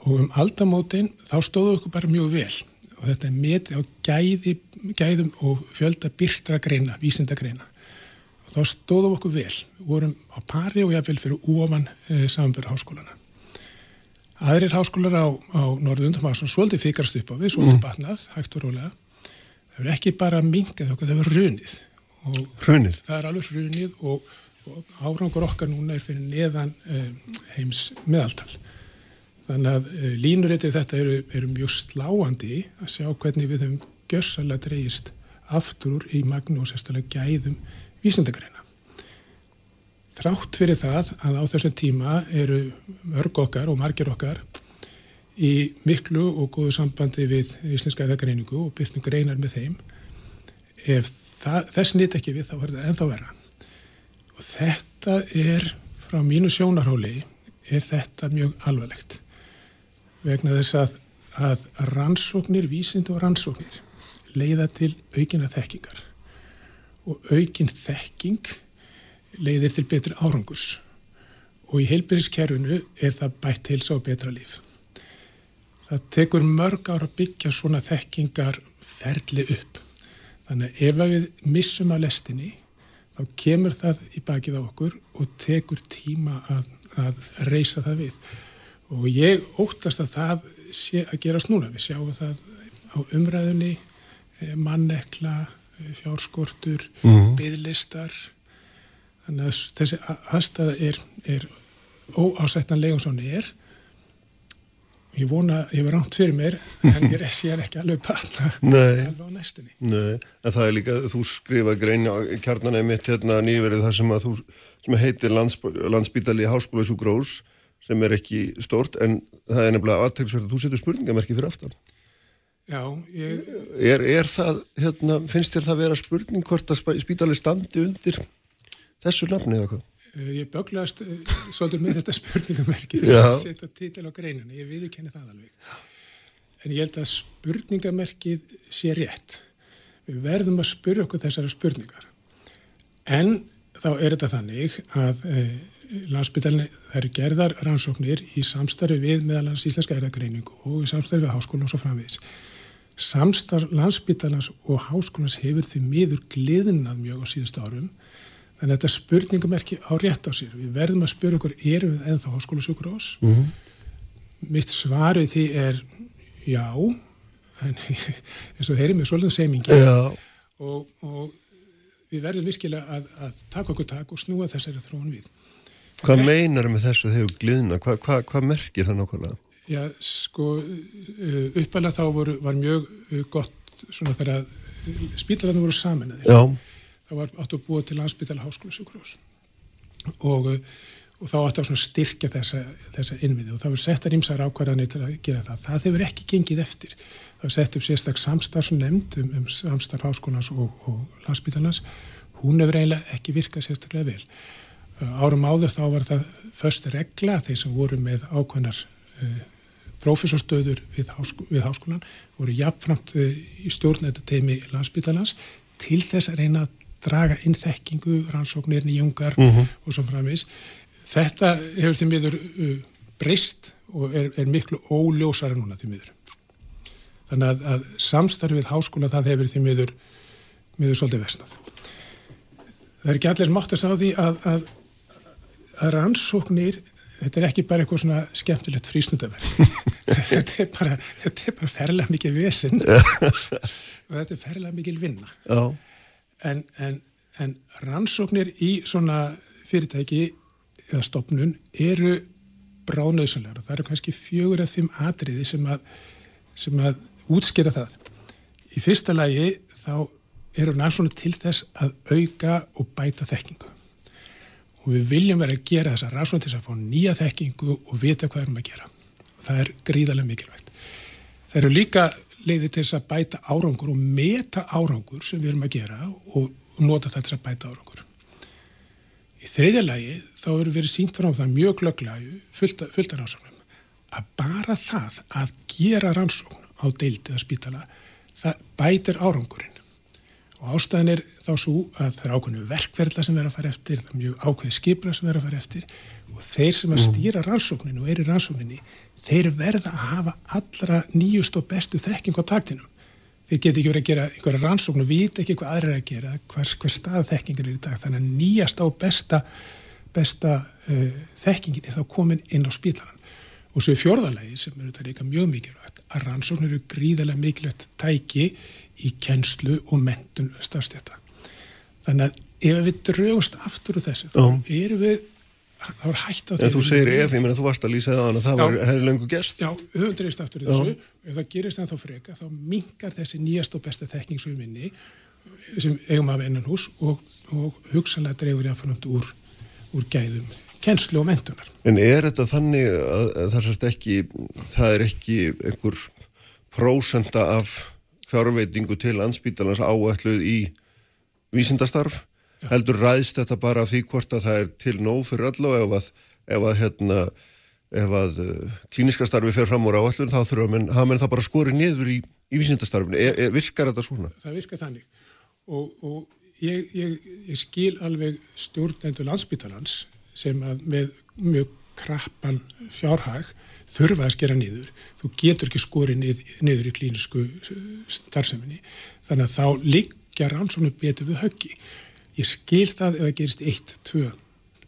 og um aldamótin þá stóðu okkur bara mjög vel. Og þetta er metið á gæði, gæðum og fjölda byrtra greina, vísinda greina og þá stóðu okkur vel. Við vorum á pari og jáfnvel fyrir ofan e, samanbyrra háskólana Aðrir háskólar á, á Norðundum hafa svona svolítið fikrast upp á við, svolítið mm. batnað, hægt og rólega. Það er ekki bara mingað okkur, það er runið. Runið? Það er alveg runið og, og árangur okkar núna er fyrir neðan um, heims meðaltal. Þannig að uh, línuritið þetta eru, eru mjög sláandi að sjá hvernig við höfum görsalega dreyist aftur í magnu og sérstaklega gæðum vísendagreina. Þrátt fyrir það að á þessum tíma eru mörg okkar og margir okkar í miklu og góðu sambandi við Íslenska eðagreiningu og byrjum greinar með þeim. Ef það, þess nýtt ekki við þá er þetta ennþá vera. Og þetta er, frá mínu sjónarhóli, er þetta mjög alvarlegt. Vegna þess að, að rannsóknir, vísind og rannsóknir leiða til aukina þekkingar. Og aukin þekking leiðir til betri árangus og í heilbyrðiskerfinu er það bætt heilsa og betra líf. Það tekur mörg ára byggja svona þekkingar ferli upp. Þannig að ef við missum að lestinni þá kemur það í bakið á okkur og tekur tíma að, að reysa það við. Og ég óttast að það sé að gera snúna. Við sjáum það á umræðunni, eh, mannekla, eh, fjárskortur, mm -hmm. byðlistar, Þannig að þessi aðstæða er, er óásættanlega og svona er. Ég vona, ég var rámt fyrir mér, en ég er ekki alveg patna alveg á næstunni. Nei, en það er líka, þú skrifa grein á kjarnanæmi mitt hérna nýverið þar sem að þú, sem heitir lands, landsbítali háskóla sjúgrós, sem er ekki stort, en það er nefnilega aðtækksverð að þú setur spurningamerki fyrir aftan. Já, ég... Er, er það, hérna, finnst þér það vera spurning hvort að spítali standi undir þessu nafni eða hvað? Eh, ég böglast uh, svolítið með þetta spurningamerki þegar ég setja títil á greinina, ég viðkenni það alveg. En ég held að spurningamerkið sé rétt. Við verðum að spyrja okkur þessari spurningar. En þá er þetta þannig að uh, landsbytalinni, það eru gerðar rannsóknir í samstarfi við meðalans íslenska erðagreiningu og í samstarfi við háskólan og svo framviðis. Samstarf landsbytalans og háskólans hefur því miður gliðnað mjög á síðust árum Þannig að þetta spurningumerki á rétt á sér. Við verðum að spyrja okkur, erum við ennþá háskólasjókur ás? Mm -hmm. Mitt svarið því er já, en eins og þeir eru með svolítið semingi og, og við verðum viskilega að, að taka okkur tak og snúa þessari þróun við. Hvað meinar með þessu þegar glýðna? Hvað hva, hva merkir það nákvæmlega? Já, sko, uppalega þá voru, var mjög gott svona þegar spílararnir voru saman að því. Já það var áttu að búa til landsbytala háskóla sjúkrós og, og þá áttu að styrkja þessa, þessa innviði og það var settar ímsar ákvarðanir til að gera það. Það hefur ekki gengið eftir. Það var sett upp sérstak samstarfsnefnd um, um samstarf háskólas og, og landsbytalans. Hún hefur eiginlega ekki virkað sérstaklega vel. Árum áður þá var það först regla þeir sem voru með ákvæmnar uh, profesorstöður við, háskó, við háskólan voru jafnframt uh, í stjórnættu teimi landsbytalans til þess að reyna að draga inn þekkingu, rannsóknir, nýjungar mm -hmm. og svo framvis. Þetta hefur því miður uh, breyst og er, er miklu óljósara núna því miður. Þannig að, að samstarfið háskóla það hefur því miður, miður svolítið vestnað. Það er ekki allir mátt að sá því að, að, að rannsóknir, þetta er ekki bara eitthvað svona skemmtilegt frísnundaverk. þetta, er bara, þetta er bara ferlega mikið vesen og þetta er ferlega mikið vinna. Já en, en, en rannsóknir í svona fyrirtæki eða stopnun eru bráðnauðsynlegar og það eru kannski fjögur af þeim atriði sem að, sem að útskýra það. Í fyrsta lagi þá eru rannsóknir til þess að auka og bæta þekkingu og við viljum vera að gera þessa rannsóknir til þess að fá nýja þekkingu og vita hvað erum að gera. Og það er gríðarlega mikilvægt. Það eru líka leiði til þess að bæta árangur og meta árangur sem við erum að gera og nota það til að bæta árangur. Í þriðja lagi þá eru verið sínt frá það mjög glögglega fullt af rannsóknum að bara það að gera rannsókn á deildi eða spítala það bætir árangurinn og ástæðin er þá svo að það er ákveðinu verkverðla sem verður að fara eftir það er mjög ákveði skipla sem verður að fara eftir og þeir sem að mm. stýra rannsókninu og eru rannsókninni þeir verða að hafa allra nýjust og bestu þekking á taktinum. Þeir geti ekki verið að gera einhverja rannsókn og vita ekki hvað aðra er að gera, hver, hver stað þekkingar er í dag. Þannig að nýjast á besta, besta uh, þekkingin er þá komin inn á spílaran. og svo í fjörðalagi sem eru þetta líka mjög mikilvægt að rannsóknir eru gríðarlega mikilvægt tæki í kennslu og mentun starfstjæta þannig að ef við draugust aftur úr þessu þá erum við það var hægt því. En þú segir ef, ég menna þú varst að lýsa það að það hefði lengur gerst. Já, höfum dreist aftur í þessu. Ef það gerist það þá freka, þá mingar þessi nýjast og besta þekking svo í minni sem eigum af ennan hús og, og hugsanlega dreyður ég að fann úr, úr gæðum kennslu og mentunar. En er þetta þannig að, að það ekki, það er ekki einhver prósenda af fjárveitingu til ansbítalans áætluð í vísindastarf? Heldur ræðst þetta bara af því hvort að það er til nóg fyrir öll og ef að, ef að, hérna, ef að uh, klíniska starfi fer fram úr áætlun þá þurfa menn, menn það bara skorið niður í, í vísindastarfinu. Er, er, virkar þetta svona? Það virkar þannig og, og ég, ég, ég skil alveg stjórnendur landsbítalans sem að með mjög krappan fjárhag þurfa að skera niður. Þú getur ekki skorið nið, niður í klínisku starfseminni. Þannig að þá liggja rannsónu betur við höggi. Ég skil það ef það gerist 1, 2,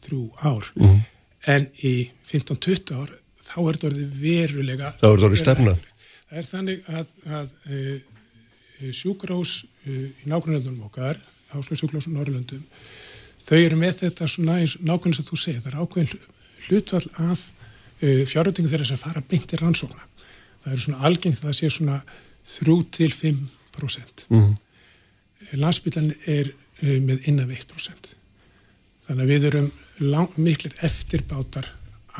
3 ár. Mm. En í 15-20 ár þá er þetta orðið verulega... Þá er þetta orðið stefna. Það er þannig að, að e, e sjúkrós e, í nákvæmlega okkar, Háslöf sjúkrós og Norrlöndum þau eru með þetta nákvæmlega sem þú segir, það er ákveðin hlutvall af uh, fjárhundingu þeirra sem fara beint í rannsókna. Það eru svona algengt það sé svona 3-5%. Mm. Landsbytlan er uh, með innan 1%. Þannig að við erum miklir eftirbátar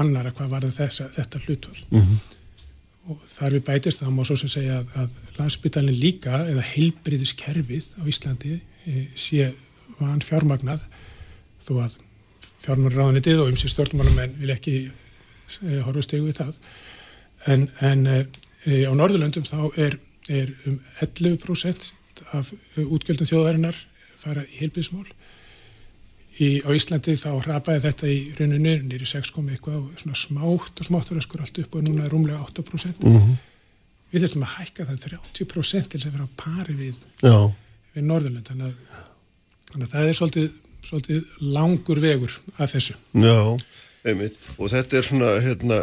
annara hvað var þessa, þetta hlutvall. Mm -hmm. Og þar við bætist það má svo sem segja að, að landsbytlanin líka eða heilbriðiskerfið á Íslandi e, sé van fjármagnað þó að fjármjörnráðanitið og ymsi stjórnmálumenn vil ekki eh, horfa stegu við það en, en e, á Norðurlöndum þá er, er um 11% af útgjöldum þjóðarinnar fara í heilbíðsmál í, á Íslandi þá rapaði þetta í rauninu nýri 6 komi eitthvað svona smátt og smátt var skora allt upp og núna er rúmlega 8% mm -hmm. við þurfum að hækka það 30% til þess að vera á pari við, við Norðurlönd þannig þannig að það er svolítið svolítið langur vegur af þessu. Já, einmitt. Og þetta er svona, hérna,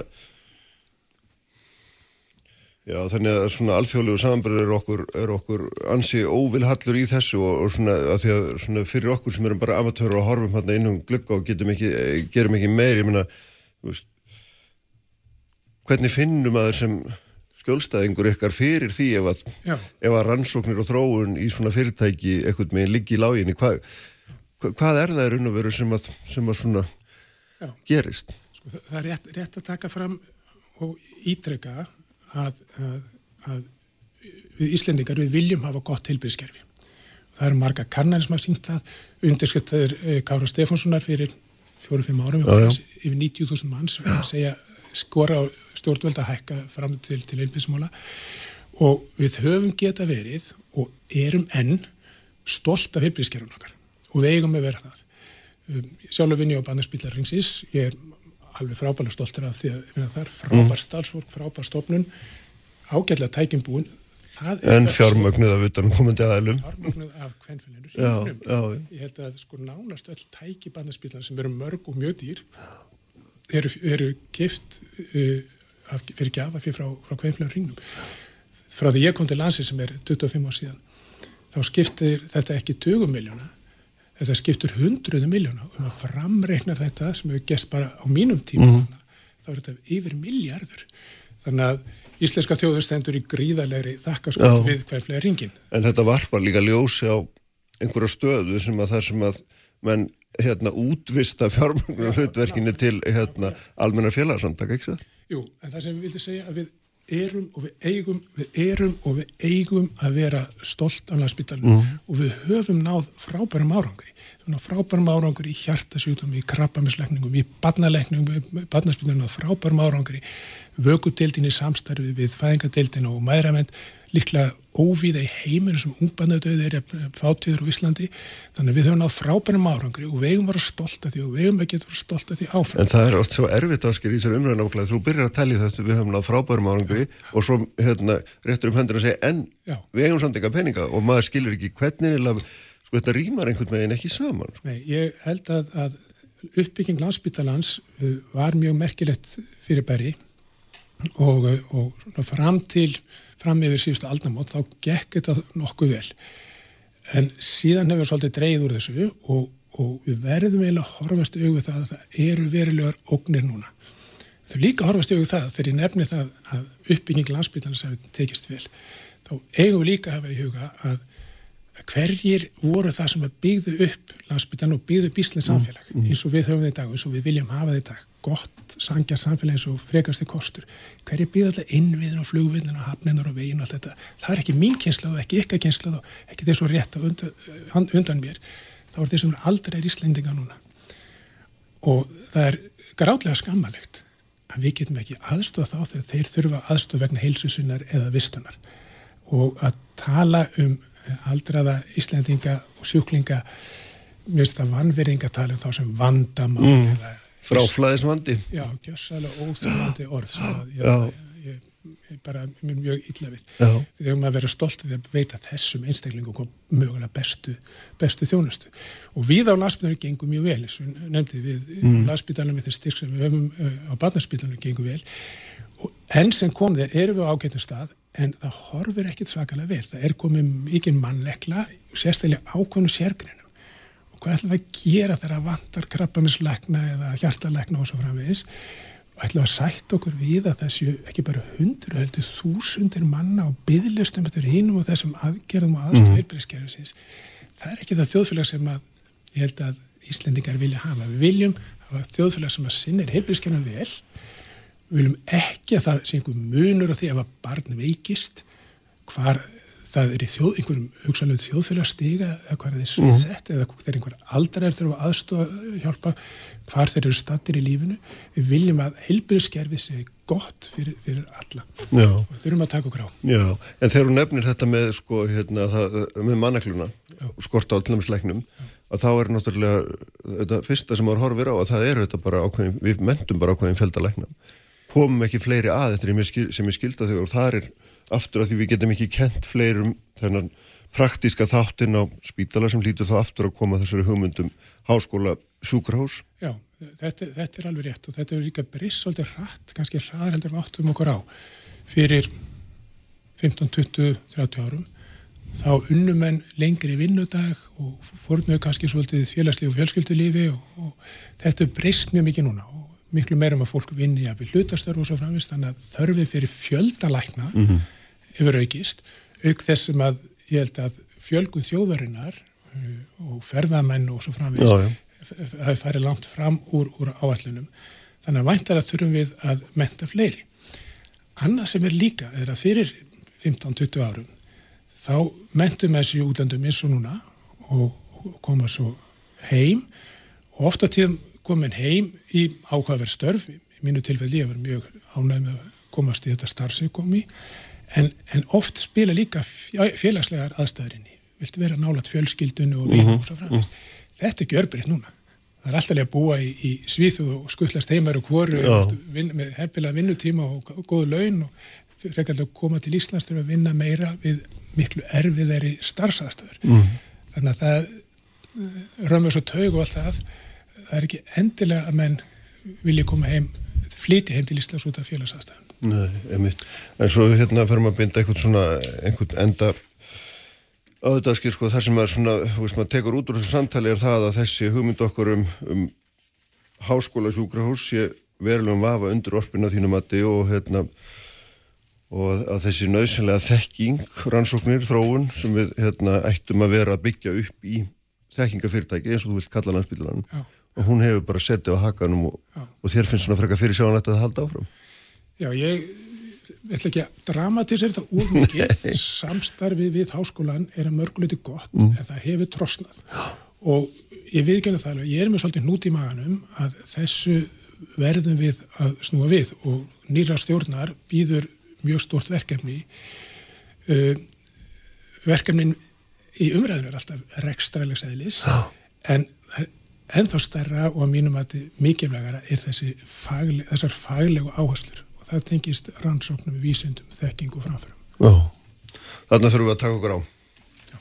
já, þannig að svona alþjóðlegu samanbyrður er okkur, er okkur ansi óvilhallur í þessu og, og svona, að því að svona fyrir okkur sem erum bara amatöru og horfum hérna innum glukka og getum ekki, gerum ekki meir, ég veist, hvernig finnum að þessum skjólstæðingur ykkar fyrir því ef að, ef að rannsóknir og þróun í svona fyrirtæki ekkert með liggi í láginni, hvað hvað er það og veru sem að, sem að svona Já. gerist? Sko, það er rétt, rétt að taka fram og ítreka að, að, að við Íslendingar við viljum hafa gott heilbyrðskerfi. Það eru marga kannanir sem hafa sínt það, undirskrittaður eh, Kára Stefánssonar fyrir fjóru-fimm árum, yfir 90.000 manns, við segja skora á stjórnveld að hækka fram til, til heilbyrðsmála og við höfum geta verið og erum enn stolt af heilbyrðskerfun okkar. Og við eigum að vera það. Um, sjálfur vinn ég á bandarspillarringsins, ég er alveg frábæðilega stoltur af því að það er frábær mm. starfsfólk, frábær stofnun, ágætlega tækjum búin. En fjármögnuð af utanum komandi aðeilum. Fjármögnuð af hvernfélaginu. Ég held að sko nánast öll tæki bandarspillar sem eru mörg og mjög dýr eru, eru kift uh, fyrir gafa fyrir frá, frá hvernfélaginu ringnum. Frá því ég kom til landsi sem er 25 á síðan, þá skiptir þetta ekki 20 miljóna þetta skiptur hundruðu miljóna og um að framreikna þetta sem hefur gert bara á mínum tíma mm -hmm. þá er þetta yfir miljardur þannig að íslenska þjóður stendur í gríðalegri þakkarskótt við hverflega ringin. En þetta varpar líka ljósi á einhverja stöðu sem að það sem að menn hérna útvista fjármögnum hlutverkinu til hérna almenna félagsamtak, ekki það? Jú, en það sem við vildum segja að við erum og við eigum, við erum og við eigum að vera stolt af landsbyttalunum mm. og við höfum náð frábærum árangri. Frábærum árangri í hjartasjútum, í krabbamisleikningum, í badnaleikningum, badnarspytunum náð frábærum árangri, vökudeildin í samstarfi við fæðingadeildin og mæðrament líklega óvíða í heiminu sem ungbarnadauði er fátíður á Íslandi þannig að við höfum nátt frábænum árangri og við eigum að vera stolt af því og við eigum ekki að vera stolt af því áfram. En það er oft svo erfitt áskil í þessar umræðin ákveð þú byrjar að tellja þetta við höfum nátt frábænum árangri og svo hérna réttur um hendur að segja en Já. við eigum samt eitthvað peninga og maður skilur ekki hvernig eða sko þetta rýmar einhvern veginn ekki saman. Sko. Nei, ég held að, að uppbygging landsbyttalans uh, var mjög merkilegt fyrir bæri og, og fram til fram yfir síðustu aldnamót þá gekk þetta nokkuð vel. En síðan hefur svolítið dreyð úr þessu og, og við verðum eiginlega að horfast auðvitað að það eru verilegar ógnir núna. Þau líka horfast auðvitað það þegar ég nefni það að uppbygging landsbytjarnas hefur tekist vel þá eigum við líka að hafa í huga að hverjir voru það sem byggðu upp landsbytjan og byggðu upp Íslands samfélag mm, mm. eins og við höfum þetta í dag, eins og við viljum hafa þetta gott, sangja samfélag eins og frekast í kostur. Hverjir byggðu alltaf innviðin og flugviðin og hafninar og vegin og allt þetta. Það er ekki mín kynsla og ekki ykkar kynsla og ekki svo rétt undan, undan mér. Það voru þeir sem aldrei er Íslendinga núna. Og það er gráðlega skammalegt að við getum ekki aðstofa þá þegar þeir þurfa aðstofa vegna heilsusinnar eða vistunar og að tala um aldraða Íslandinga og sjúklinga mjög stað vannverðingatali þá sem vandamál mm, fráflæðisvandi já, gjössalega óþúrlandi orð að ég, ég, ég bara mjög, mjög illa við. Já. við höfum að vera stoltið að veita þessum einstaklingum kom mögulega bestu, bestu þjónustu. Og við á landsbytarnir gengum mjög vel eins og nefndi við mm. landsbytarnir með þeir styrk sem við höfum á barnarsbytarnir gengum vel. Og enn sem kom þeir erum við á ágættum stað en það horfir ekkit svakalega vel. Það er komið mikið mannleikla og sérstaklega ákvönu sérgrinum. Og hvað ætlum við að gera þegar vantar krabbaminsleikna eða hjartalegna og svo framvegis? ætlum við að sætt okkur við að þessu ekki bara hundur, heldur þúsundir manna og byðlustum eftir hinnum og þessum aðgerðum og aðstofheilbríðskerfisins. Það er ekki það þjóðfélag sem að ég held að Íslendingar vilja hafa. Við viljum hafa þjóðfélag sem að sinnir heilbríðskerfum vel við viljum ekki að það sé einhver munur á því ef að barn veikist hvar það er í þjóð, einhverjum hugsanlega þjóðfélagsstiga eða hvað er þið mm. sett eða þegar einhver aldar er þurfa aðstofa hjálpa hvar þeir eru stattir í lífinu. Við viljum að heilbyrðskerfi sé gott fyrir, fyrir alla. Já. og þurfum að taka okkur á. Já, en þegar hún nefnir þetta með, sko, hérna, það, með mannekluna skort á allum slegnum að þá er náttúrulega þetta fyrsta sem maður horfir á að það er þetta bara ákveðin, við mentum bara ákveðin feldalegna komum ekki fleiri að þetta sem er skilda þau og það er aftur að því við getum ekki kent fleirum þennan praktíska þáttinn á spítala sem lítur þá aftur að koma þessari hugmyndum háskóla sjúkrahús. Já, þetta, þetta er alveg rétt og þetta er líka brist svolítið hratt, kannski hraðar heldur við áttum okkur á fyrir 15, 20, 30 árum þá unnum en lengri vinnudag og fórnum kannski svolítið félagslíf og fjölskyldulífi og, og þetta brist mjög mikið núna og miklu meirum að fólk vinni að við hlutastörfu og svo framvist þannig að þörfið fyrir fjöldalækna mm -hmm. yfir aukist auk þessum að ég held að fjölguð þjóðarinnar uh, og ferðamenn og svo framvist er farið langt fram úr, úr áallunum þannig að væntar að þurfum við að menta fleiri. Annað sem er líka er að fyrir 15-20 árum þá mentum þessi útlandum eins og núna og koma svo heim. Og ofta tíðum komin heim í ákvaðverð störf, í mínu tilfelli ég var mjög ánæg með að komast í þetta starf sem ég kom í, en, en oft spila líka félagslegar aðstæðurinni, viltu vera nálat fjölskyldunu og vinum og svo framins. -hmm. Þetta er gjörbreytt núna. Það er alltaf að búa í, í Svíþjóð og skuttlast heimar og hvoru vin, með hefðilega vinnutíma og, góðu laun og frekar að koma til Íslands til að vinna meira við miklu erfiðari starfsaðstöður. Mm. Þannig að það eh, römmur svo taug og allt það það er ekki endilega að menn vilja koma heim, flyti heim til Íslands út af félagsastæðan. Nei, einmitt. En svo hérna fyrir maður að binda einhvern svona, einhvern enda á skil sko þar sem maður svona, þú veist maður tekur út úr þessu samtali er það að þessi hugmynd okkur um, um háskóla sjúkrahús sé verulegum vafa undir orfina þínum aðti og hérna og að þessi nöðsynlega þekking, rannsóknir, þróun sem við hérna ættum að vera að byggja upp í þekkingafyrirtæki eins og þú vilt kalla landsbyggilanum og hún hefur bara settið á hakanum og, og þér finnst svona frekka fyrir sjáanætt að það halda áfram? Já, ég ætla ekki að dramatísera þetta úr mikið samstarfið við háskólan er að mörgluti gott mm. en það hefur trosnað. Og ég viðkjöna það alveg, ég er með svolítið nút í maganum að þessu verðum við að snúa við og nýra stjórnar býður mjög stort verkefni. Uh, verkefnin í umræðinu er alltaf rekstræðilegs eðlis en það ennþá starra og að mínum að þetta mikilvægara er þessi fagleg, þessar faglegu áherslur og það tengist rannsóknum við vísendum, þekking og framförum. Já, þarna þurfum við að taka okkur á. Já.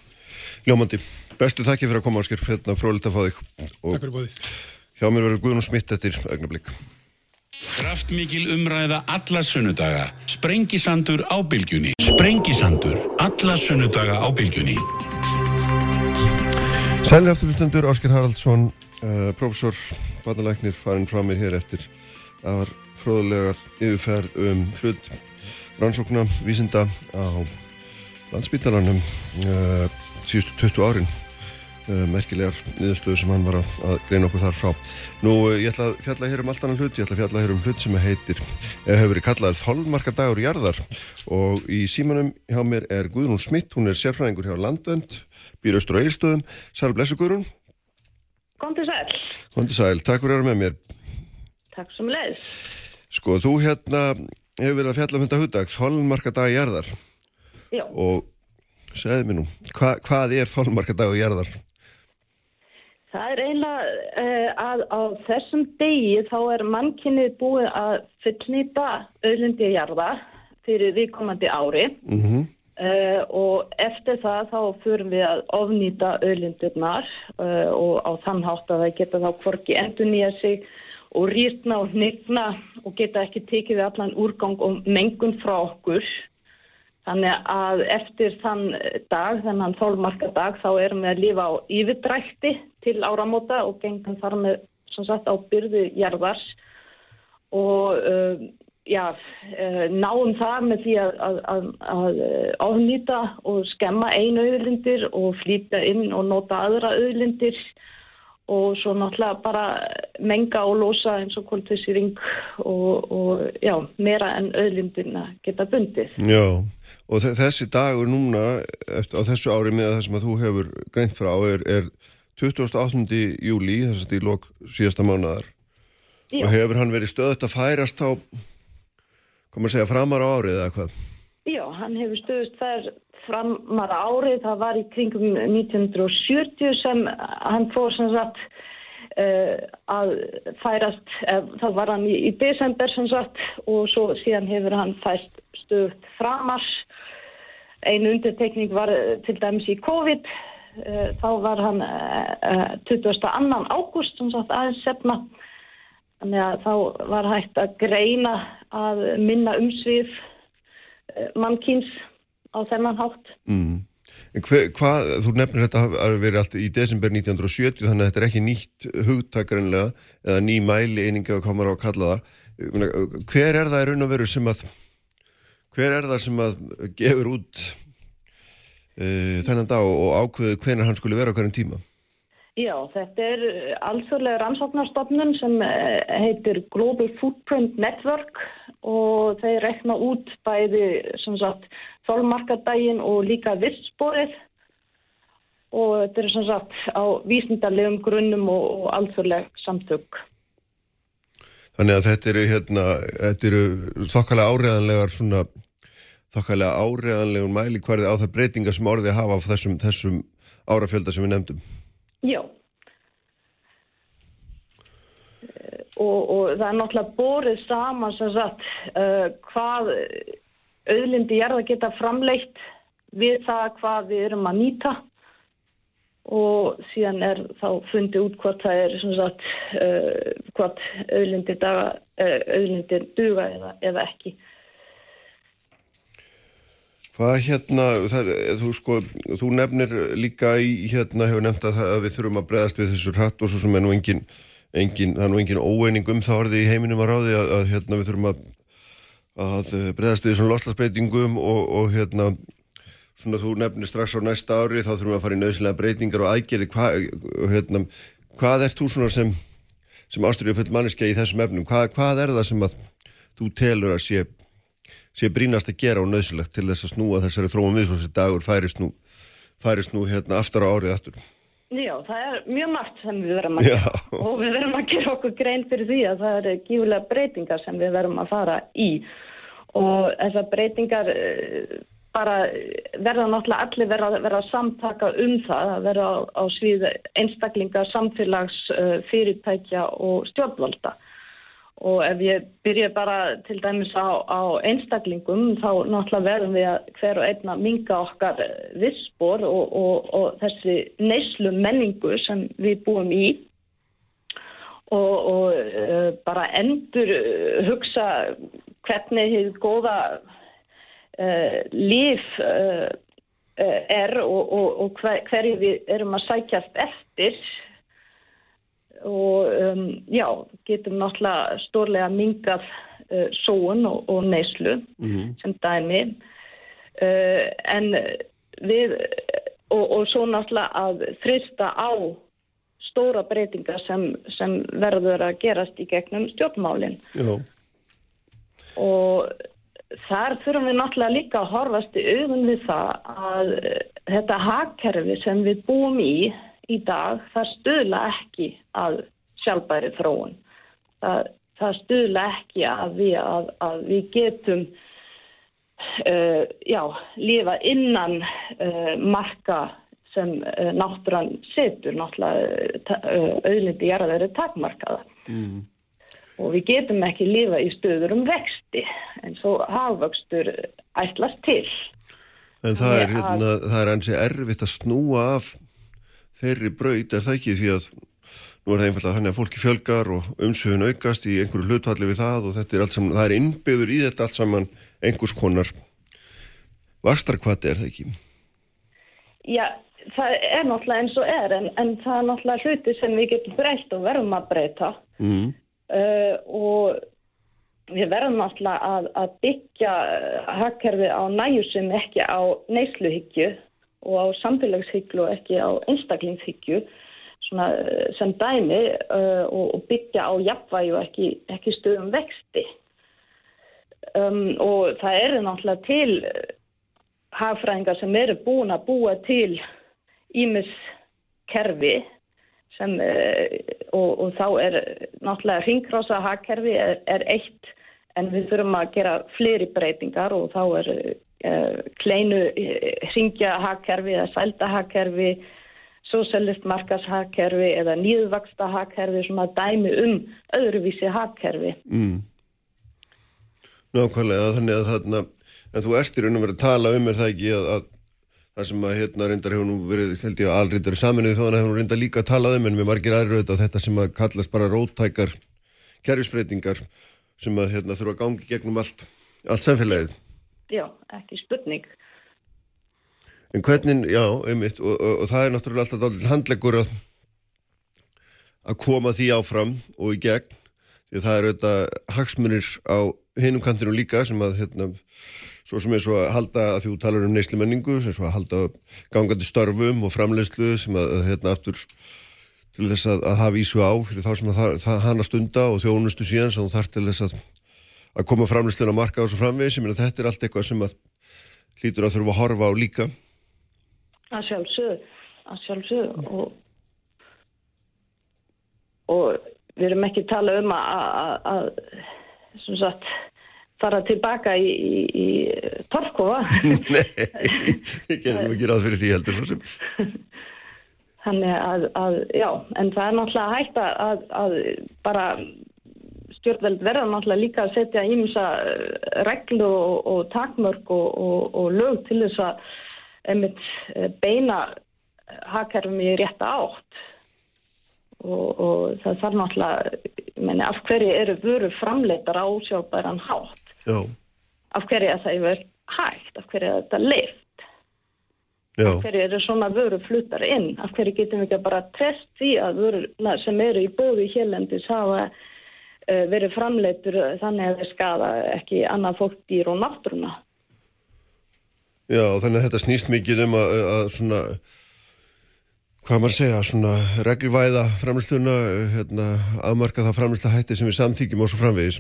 Ljómandi, bestu þakki fyrir að koma áskil, hérna frólitt að fá þig. Og Takk fyrir bóðið. Hjá mér verður Guðnum Smitt eftir ögnablík. Kraftmikil umræða alla sunnudaga. Sprengisandur á bylgjunni. Sprengisandur alla sunnudaga á bylgjunni. Sæli afturlustundur, Ásker Haraldsson, uh, professor, barnalæknir, farin frá mér hér eftir að var fróðulega yfirferð um hlut rannsókna, vísinda á landsbítalanum uh, síðustu 20 árin merkilegar niðurstöðu sem hann var að, greina okkur þar frá. Nú, uh, ég ætla að fjalla hér um allt annan hlut, ég ætla að fjalla hér um hlut sem heitir, eða hefur verið kallaður Þolmarkadagur jarðar og í símanum hjá mér er Guðrún Smitt, hún er sérfræðingur hjá Landvönd, býr austur á Eilstöðum, Sæl Blessu Guðrún. Kondi sæl. Kondi Sæl, takk fyrir að vera með mér. Takk sem leið. Sko, þú hérna hefur verið að fjalla um þetta huddag, Þolmarkadag jarðar Já. og nú, hva, hvað er Þolmarkadag jarðar? Það er eiginlega uh, að á þessum degi þá er mannkynnið búið að fullnýta auðlindi jarða fyrir viðkomandi ári Mm -hmm. uh, og eftir það þá förum við að ofnýta auðlindirnar uh, og á þann hátt að það geta þá hvorki endur nýja sig og rýrna og hnigna og geta ekki tekið við allan úrgang og mengun frá okkur. Þannig að eftir þann dag, þennan þólmarkadag, þá erum við að lifa á yfirdrækti til áramóta og gengum þar með sem sagt á byrðu jarðars og uh, já, uh, náum það með því að, að, að, að ofnýta og skemma einu auðlindir og flýta inn og nota aðra auðlindir. Og svo náttúrulega bara menga og losa eins og koltvísýring og, og já, meira en auðlindina geta bundið. Já, og þe- þessi dagur núna, eftir, á þessu ári með það sem að þú hefur greint frá, er, er 28. júli, þess að í lok síðasta mánadar Já. og hefur hann verið stöðut að færast á, komum að segja, framar á árið eða hvað? Já, hann hefur stöðust þær framar árið, það var í kringum 1970 sem hann fór sem sagt uh, að færast, uh, það var hann í, í desember sem sagt og svo síðan hefur hann fæst stöðut framar. Einu undirtekning var eh, til dæmis í COVID, uh, þá var hann uh, 22. ágúst sem sagt aðeins sefna. Þannig að þá var hægt að greina að minna umsvið mannkýns á þennan hátt. Mm. Hvað, þú nefnir þetta að verið allt í desember 1970 þannig að þetta er ekki nýtt hugtakarnlega eða ný mæli eininga að koma á að kalla það. Hver er það í raun og veru sem að hver er það sem að gefur út uh, þennan dag og, ákveðu hvenar hann skuli vera á hverjum tíma? Já, þetta er alþjóðlega rannsóknarstofnun sem eh, heitir Global Footprint Network og þeir rekna út bæði sem sagt þólmarkadaginn og líka vissborið og þetta er sem sagt á vísindarlegum grunnum og, og alþjóðleg samtök. Þannig að þetta eru hérna, þetta eru þokkalega áreðanlegar svona þokkalega áreðanlegur mæli hverði á það breytingar sem orðið hafa á þessum, þessum árafjölda sem við nefndum. Já. Eh, Og, og það er náttúrulega borið saman sem sagt uh, hvað auðlindi jarða geta framleitt við það hvað við erum að nýta og síðan er þá fundið út hvort það er sem sagt uh, hvort auðlindir, uh, duga eða, eða ekki. Hvað hérna, það, þú sko, þú nefnir líka í hérna, hefur nefnt að, það, að við þurfum að bregðast við þessu hratt og svo sem er nú engin, engin það er nú engin óeining um það orði í heiminum að ráði að, að hérna við þurfum að, að bregðast við þessum loslasbreytingum og, og hérna, svona þú nefnir strax á næsta ári þá þurfum við að fara í nöðslega breytingar og aðgerði, hva, hérna, hvað ert þú svona sem, sem ástyrju full manneskja í þessum efnum, hvað, hvað er það sem að þú telur að sé sé brínast að gera og nöðsilegt til þess að snúa þessari þróum við þessi dagur færist nú, færist nú hérna aftur á árið aftur. Já, það er mjög margt sem við verðum að gera. Og við verðum að gera okkur grein fyrir því að það eru gífulega breytingar sem við verðum að fara í. Og þessar breytingar eh, bara verða náttúrulega allir verða, verða að samtaka um það að verða á, á svið einstaklingar, samfélags, eh, fyrirtækja og stjórnvalda og ef ég byrja bara til dæmis á, á einstaklingum þá náttúrulega verðum við að hver og einna minga okkar vissbor og, og, og þessi neyslu menningu sem við búum í. Og, og uh, bara endur uh, hugsa hvernig þið góða uh, líf uh, er og, og, og hver, hverju við erum að sækjast eftir og um, já, getum náttúrulega stórlega mingað uh, sóun og, og neyslu sem dæmi. Uh, en við og, og svo náttúrulega að þrista á stóra breytingar sem, sem verður að gerast í gegnum stjórnmálinn Já, og þar þurfum við náttúrulega líka að horfast í augun við það að eh, þetta hagkerfi sem við búum í í dag, það stuðla ekki að sjálfbæri þróun. Það, það stuðla ekki að við, að, að við getum uh, já, lifa innan uh, marka sem uh, náttúran setur, náttúrulega auðlindi jarðaður er takmarkaða. Og við getum ekki lifa í stöður um vexti en svo hafvöxtur ætlast til. en það er, hérna, það er ansi erfitt að snúa af þeirri braut, er það ekki? Því að nú er það einfallega þannig að fólki fjölgar og umsöfun aukast í einhverju hlutvalli við það og þetta er allt saman, það er innbyður í þetta allt saman einhvers konar vakstarkvati er það ekki? Já, það er náttúrulega eins og er en, en það er náttúrulega hluti sem við getum breytt og verðum að breyta. Mm. uh, og við verðum náttúrulega að, að byggja uh, hagkerfi á næjusum ekki á neysluhyggju og á samfélagshyggju og ekki á einstaklingshyggju uh, sem dæmi uh, og, byggja á jafnvægi og ekki, ekki stöðum vexti. Um, og það eru náttúrulega til uh, hagfræðingar sem eru búin að búa til ímis kerfi sem, og, og þá er náttúrulega ringrása hagkerfi er, er eitt en við þurfum að gera fleiri breytingar og þá er kleinu uh, ringja hagkerfi eða sælda hagkerfi socialist markas hagkerfi eða nýðvaksta hagkerfi sem að dæmi um öðruvísi hagkerfi. Mm. Nákvæmlega, þannig að þarna en þú ert í raun og verið að tala um er það ekki að, að það sem að hérna reyndar hefur nú verið, held ég að alrindar saminuð þó að hefur nú reyndar líka að talað um en við margir auðvitað þetta sem að kallast bara róttækar kerfisbreytingar sem að hérna þurfa að gangi gegnum allt, allt samfélagið. Já, ekki spurning. En hvernig, já, einmitt, og, og, og það er náttúrulega alltaf dálítið handleggur að, að koma því áfram og í gegn, því að það er auðvitað hagsmunir á hinum kantinu líka sem að, hérna, svo sem er svo að halda að því þú talar um neysli menningu, sem svo að halda gangandi störfum og framleiðslu sem að, hérna, aftur til þess að, að hafa ísvu á fyrir þá sem að það, það hana stunda og þjónustu síðan sem þú þarf til þess að, að koma framleiðslun á marka og svo framvegis, ég meina þetta er allt eitthvað sem að hlýtur að þurfa að horfa á líka. Að sjálfsögðu, að sjálfsögðu og, og við erum ekki tala um að, að, að sem sagt, fara tilbaka í, í, í torkofa. Nei, ég gerum ekki ráð fyrir því heldur svo sem. Þannig að, að, já, en það er náttúrulega hægt að, að bara stjórnveld verða náttúrulega líka að setja ímsa reglu og, og takmörk og, og, og lög til þess að einmitt eh, beina hagkerfum í rétta átt og, og það þarf náttúrulega, meni, af hverju eru vöru framleitar á sjálfbæran hátt? Já, Af hverju er það yfir hægt? Af hverju er þetta leift? já, Af hverju eru svona vöru fluttar inn? Af hverju getum við ekki bara trest því að vöruna sem eru í bóði hérlendis hafa verið framleitur þannig að þeir skada ekki annað fólk dýr og náttúruna? já, þannig að þetta snýst mikið um að, að svona, hvað maður segja, svona reglvæða framlýsluna, hérna, afmarka það framlýsla hætti sem við samþykjum og svo framvegis.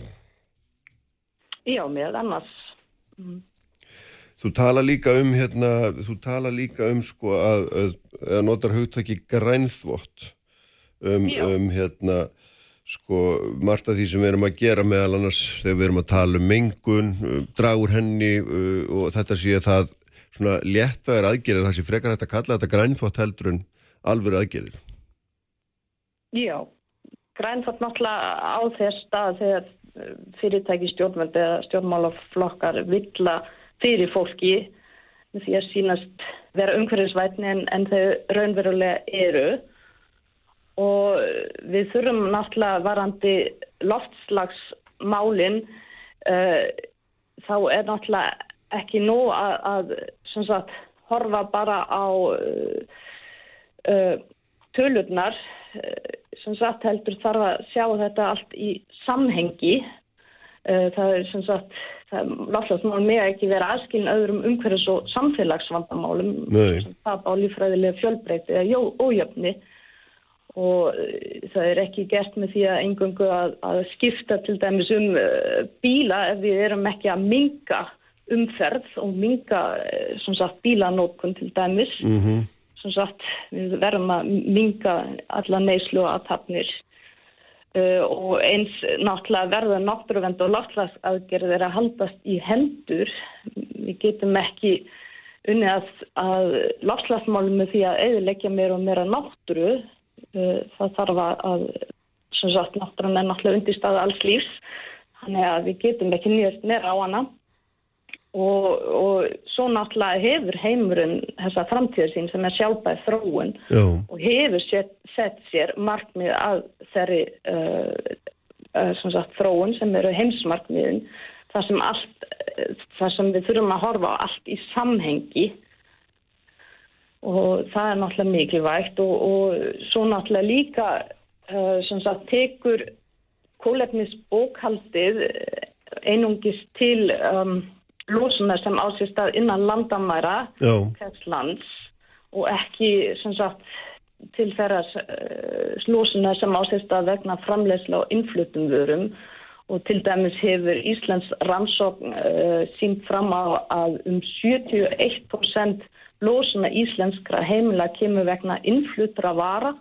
Já, með annars. Þú tala líka um, hérna, þú tala líka um, sko, að, að, að notar hugtaki grænþvott um, um, hérna, sko, margt af því sem við erum að gera meðal annars þegar við erum að tala um mengun, uh, dragur henni uh, og þetta sé það svona léttvæðar aðgerir, það sé frekar hægt að kalla þetta grænþvott heldur en alvöru aðgerir. Já, grænfart náttúrulega á þess stað þegar eh, fyrirtæki stjórnvöldi eða stjórnmálaflokkar vilja fyrir fólki því að sínast vera umhverfisvætni en, en þau raunverulega eru og við þurfum náttúrulega varandi loftslagsmálin uh, þá er náttúrulega ekki nóg að, að sagt, horfa bara á uh, uh, tölurnar. Sem sagt heldur þarf að sjá þetta allt í samhengi. Það er sem sagt Láttlagsmál með ekki vera aðskilin öðrum umhverfis og samfélagsvandamálum það á lífræðilega fjölbreyti eða ójöfni og eh, það er ekki gert með því að engungu að, að skipta til dæmis um uh, bíla ef við erum ekki að minga umferð og minga uh, bílanótkun til dæmis mm -hmm. sagt, við verðum að minga alla neyslu og aðtapnir Uh, og eins náttúrulega verða náttúruvend og loftslagsaðgerðir að haldast í hendur. Við getum ekki unni að, að loftslagsmálum með því að eðilegja meira og meira náttúru. Uh, það þarf að, sem sagt, náttúran er náttúrulega undirstaða alls lífs. Þannig að við getum ekki nýjast meira á hana. Og, og svo náttúrulega hefur heimurinn þessa framtíðarsýn sem er sjálfbæð þróun Já. og hefur sett, sett sér markmið að þeirri uh, uh, sem sagt, þróun sem eru heimsmarkmiðin þar sem, allt, þar sem við þurfum að horfa á allt í samhengi og það er náttúrulega mikilvægt og, og svo náttúrulega líka uh, sem sagt tekur kólefnisbókhaldið einungist til um lósunar sem ásist að innan landamæra lands, og ekki sagt, til þeirra uh, lósunar sem ásist að vegna framlegsla og innflutum vörum. Og til dæmis hefur Íslands rannsókn uh, sínt fram á að um 71% lósuna íslenskra heimila kemur vegna innflutra vara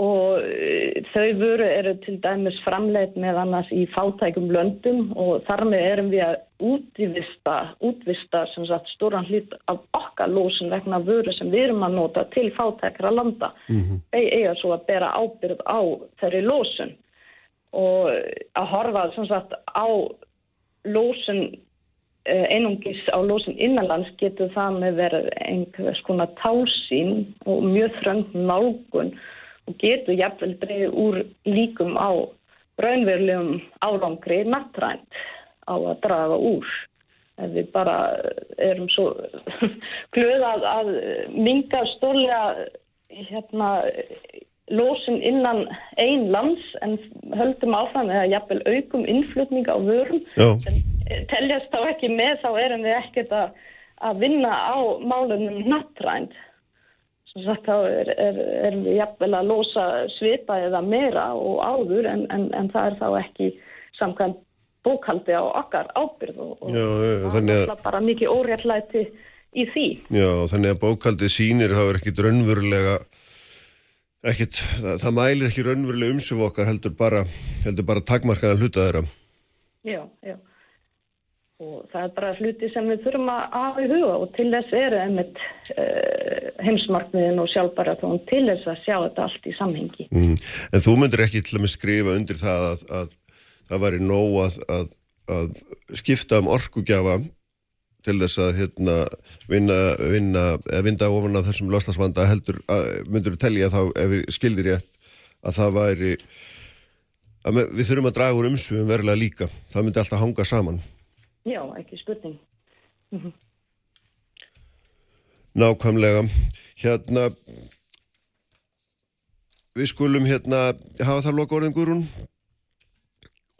og eh, þau vöru eru til dæmis framleitt með annars í fátækum löndum og þar með erum við að útvista, útvista sagt, stóran hlýtt af okkar lósun vegna vöru sem við erum að nota til fátækra landa. Mm -hmm. Þau eiga svo að bera ábyrð á þeirri lósun og að horfa sagt, á lósun eh, einungis á lósun innanlands getur það með verið einhvers konar tásín og mjög þrönd nálgun og getur jafnvel dreyið úr líkum á raunverulegum árangri nattrænt á að draga úr. Ef við bara erum svo glöð að, að minga stórlega hérna, lósin innan einn lands en höldum áfram eða jafnvel aukum innflutning á vörum Já. sem teljast þá ekki með þá erum við ekkert að, að vinna á málunum nattrænt Sagt, þá er, er, er við jafnvel að losa svipa eða meira og áður en, en, en það er þá ekki samkvæmt bókaldi á okkar ábyrð og, og Já, það er bara mikið óréttlæti í því. Já, þannig að bókaldi sínir þá er ekki raunverulega ekkit, það, það mælir ekki raunverulega umsöfu okkar heldur bara, heldur bara takmarkaðan hluta þeirra. Já, já og það er bara hluti sem við þurfum að hafa í huga og til þess eru einmitt uh, heimsmarkmiðin og sjálfbæra þó til þess að sjá þetta allt í samhengi. Mm. En þú myndir ekki til að með skrifa undir það að, að það væri nóg að, að, að skipta um orkugjafa til þess að hérna, vinna, vinna, vinda ofan af þessum loslasvanda heldur, myndur þú telja þá ef við skildir ég að það væri að við þurfum að draga úr umsvöfum verulega líka, það myndi alltaf hanga saman. Já, ekki spurning. Mm -hmm. Nákvæmlega. Hérna, við skulum hérna hafa það loka orðin Gurun.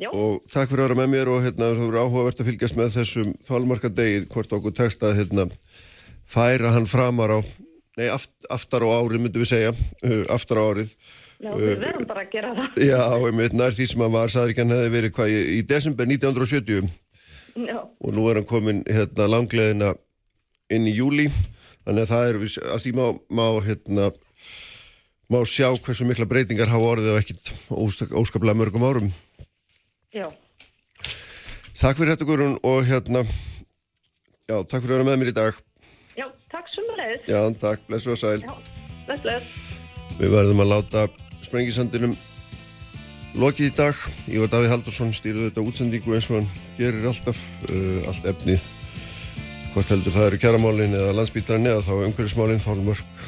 Já. Og takk fyrir að vera með mér og hérna þú eru áhugavert að fylgjast með þessum þálmarka degið hvort okkur tekst að hérna færa hann framar á, nei aft, aftar á árið myndum við segja, uh, aftar á árið. Já, við uh, verðum bara að gera það. Já, einmitt, nær því sem hann var, saður ekki hann hefði verið hvað í, í desember 1970. Já. og nú er hann komin hérna, langleðina inn í júli þannig að það er að því má, má, hérna, má sjá hversu mikla breytingar hafa orðið á ekkit óskaplega mörgum árum Já. Takk fyrir þetta Guðrún og hérna já, takk fyrir að vera með mér í dag. Já, takk sem að leiðis Já, takk, blessu og sæl. Já, bless, bless Við verðum að láta sprengisandinum lokið í dag. Ég var Davíð Haldursson, stýrði þetta útsendingu eins og hann gerir alltaf, uh, allt efnið. Hvort heldur það eru kjæramálinn eða landsbítarinn eða þá umhverfismálinn,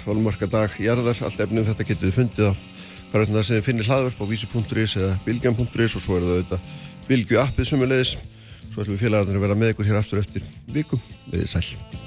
fálmarka dag, jarðar, allt efnið um þetta getið fundið á bara það sem þið finnir hlaðverk á vísi.is eða bilgjan.is og svo er það auðvitað bilgju appið sumulegis svo ætlum við félagarnir að vera með ykkur hér aftur eftir vikum verið sæl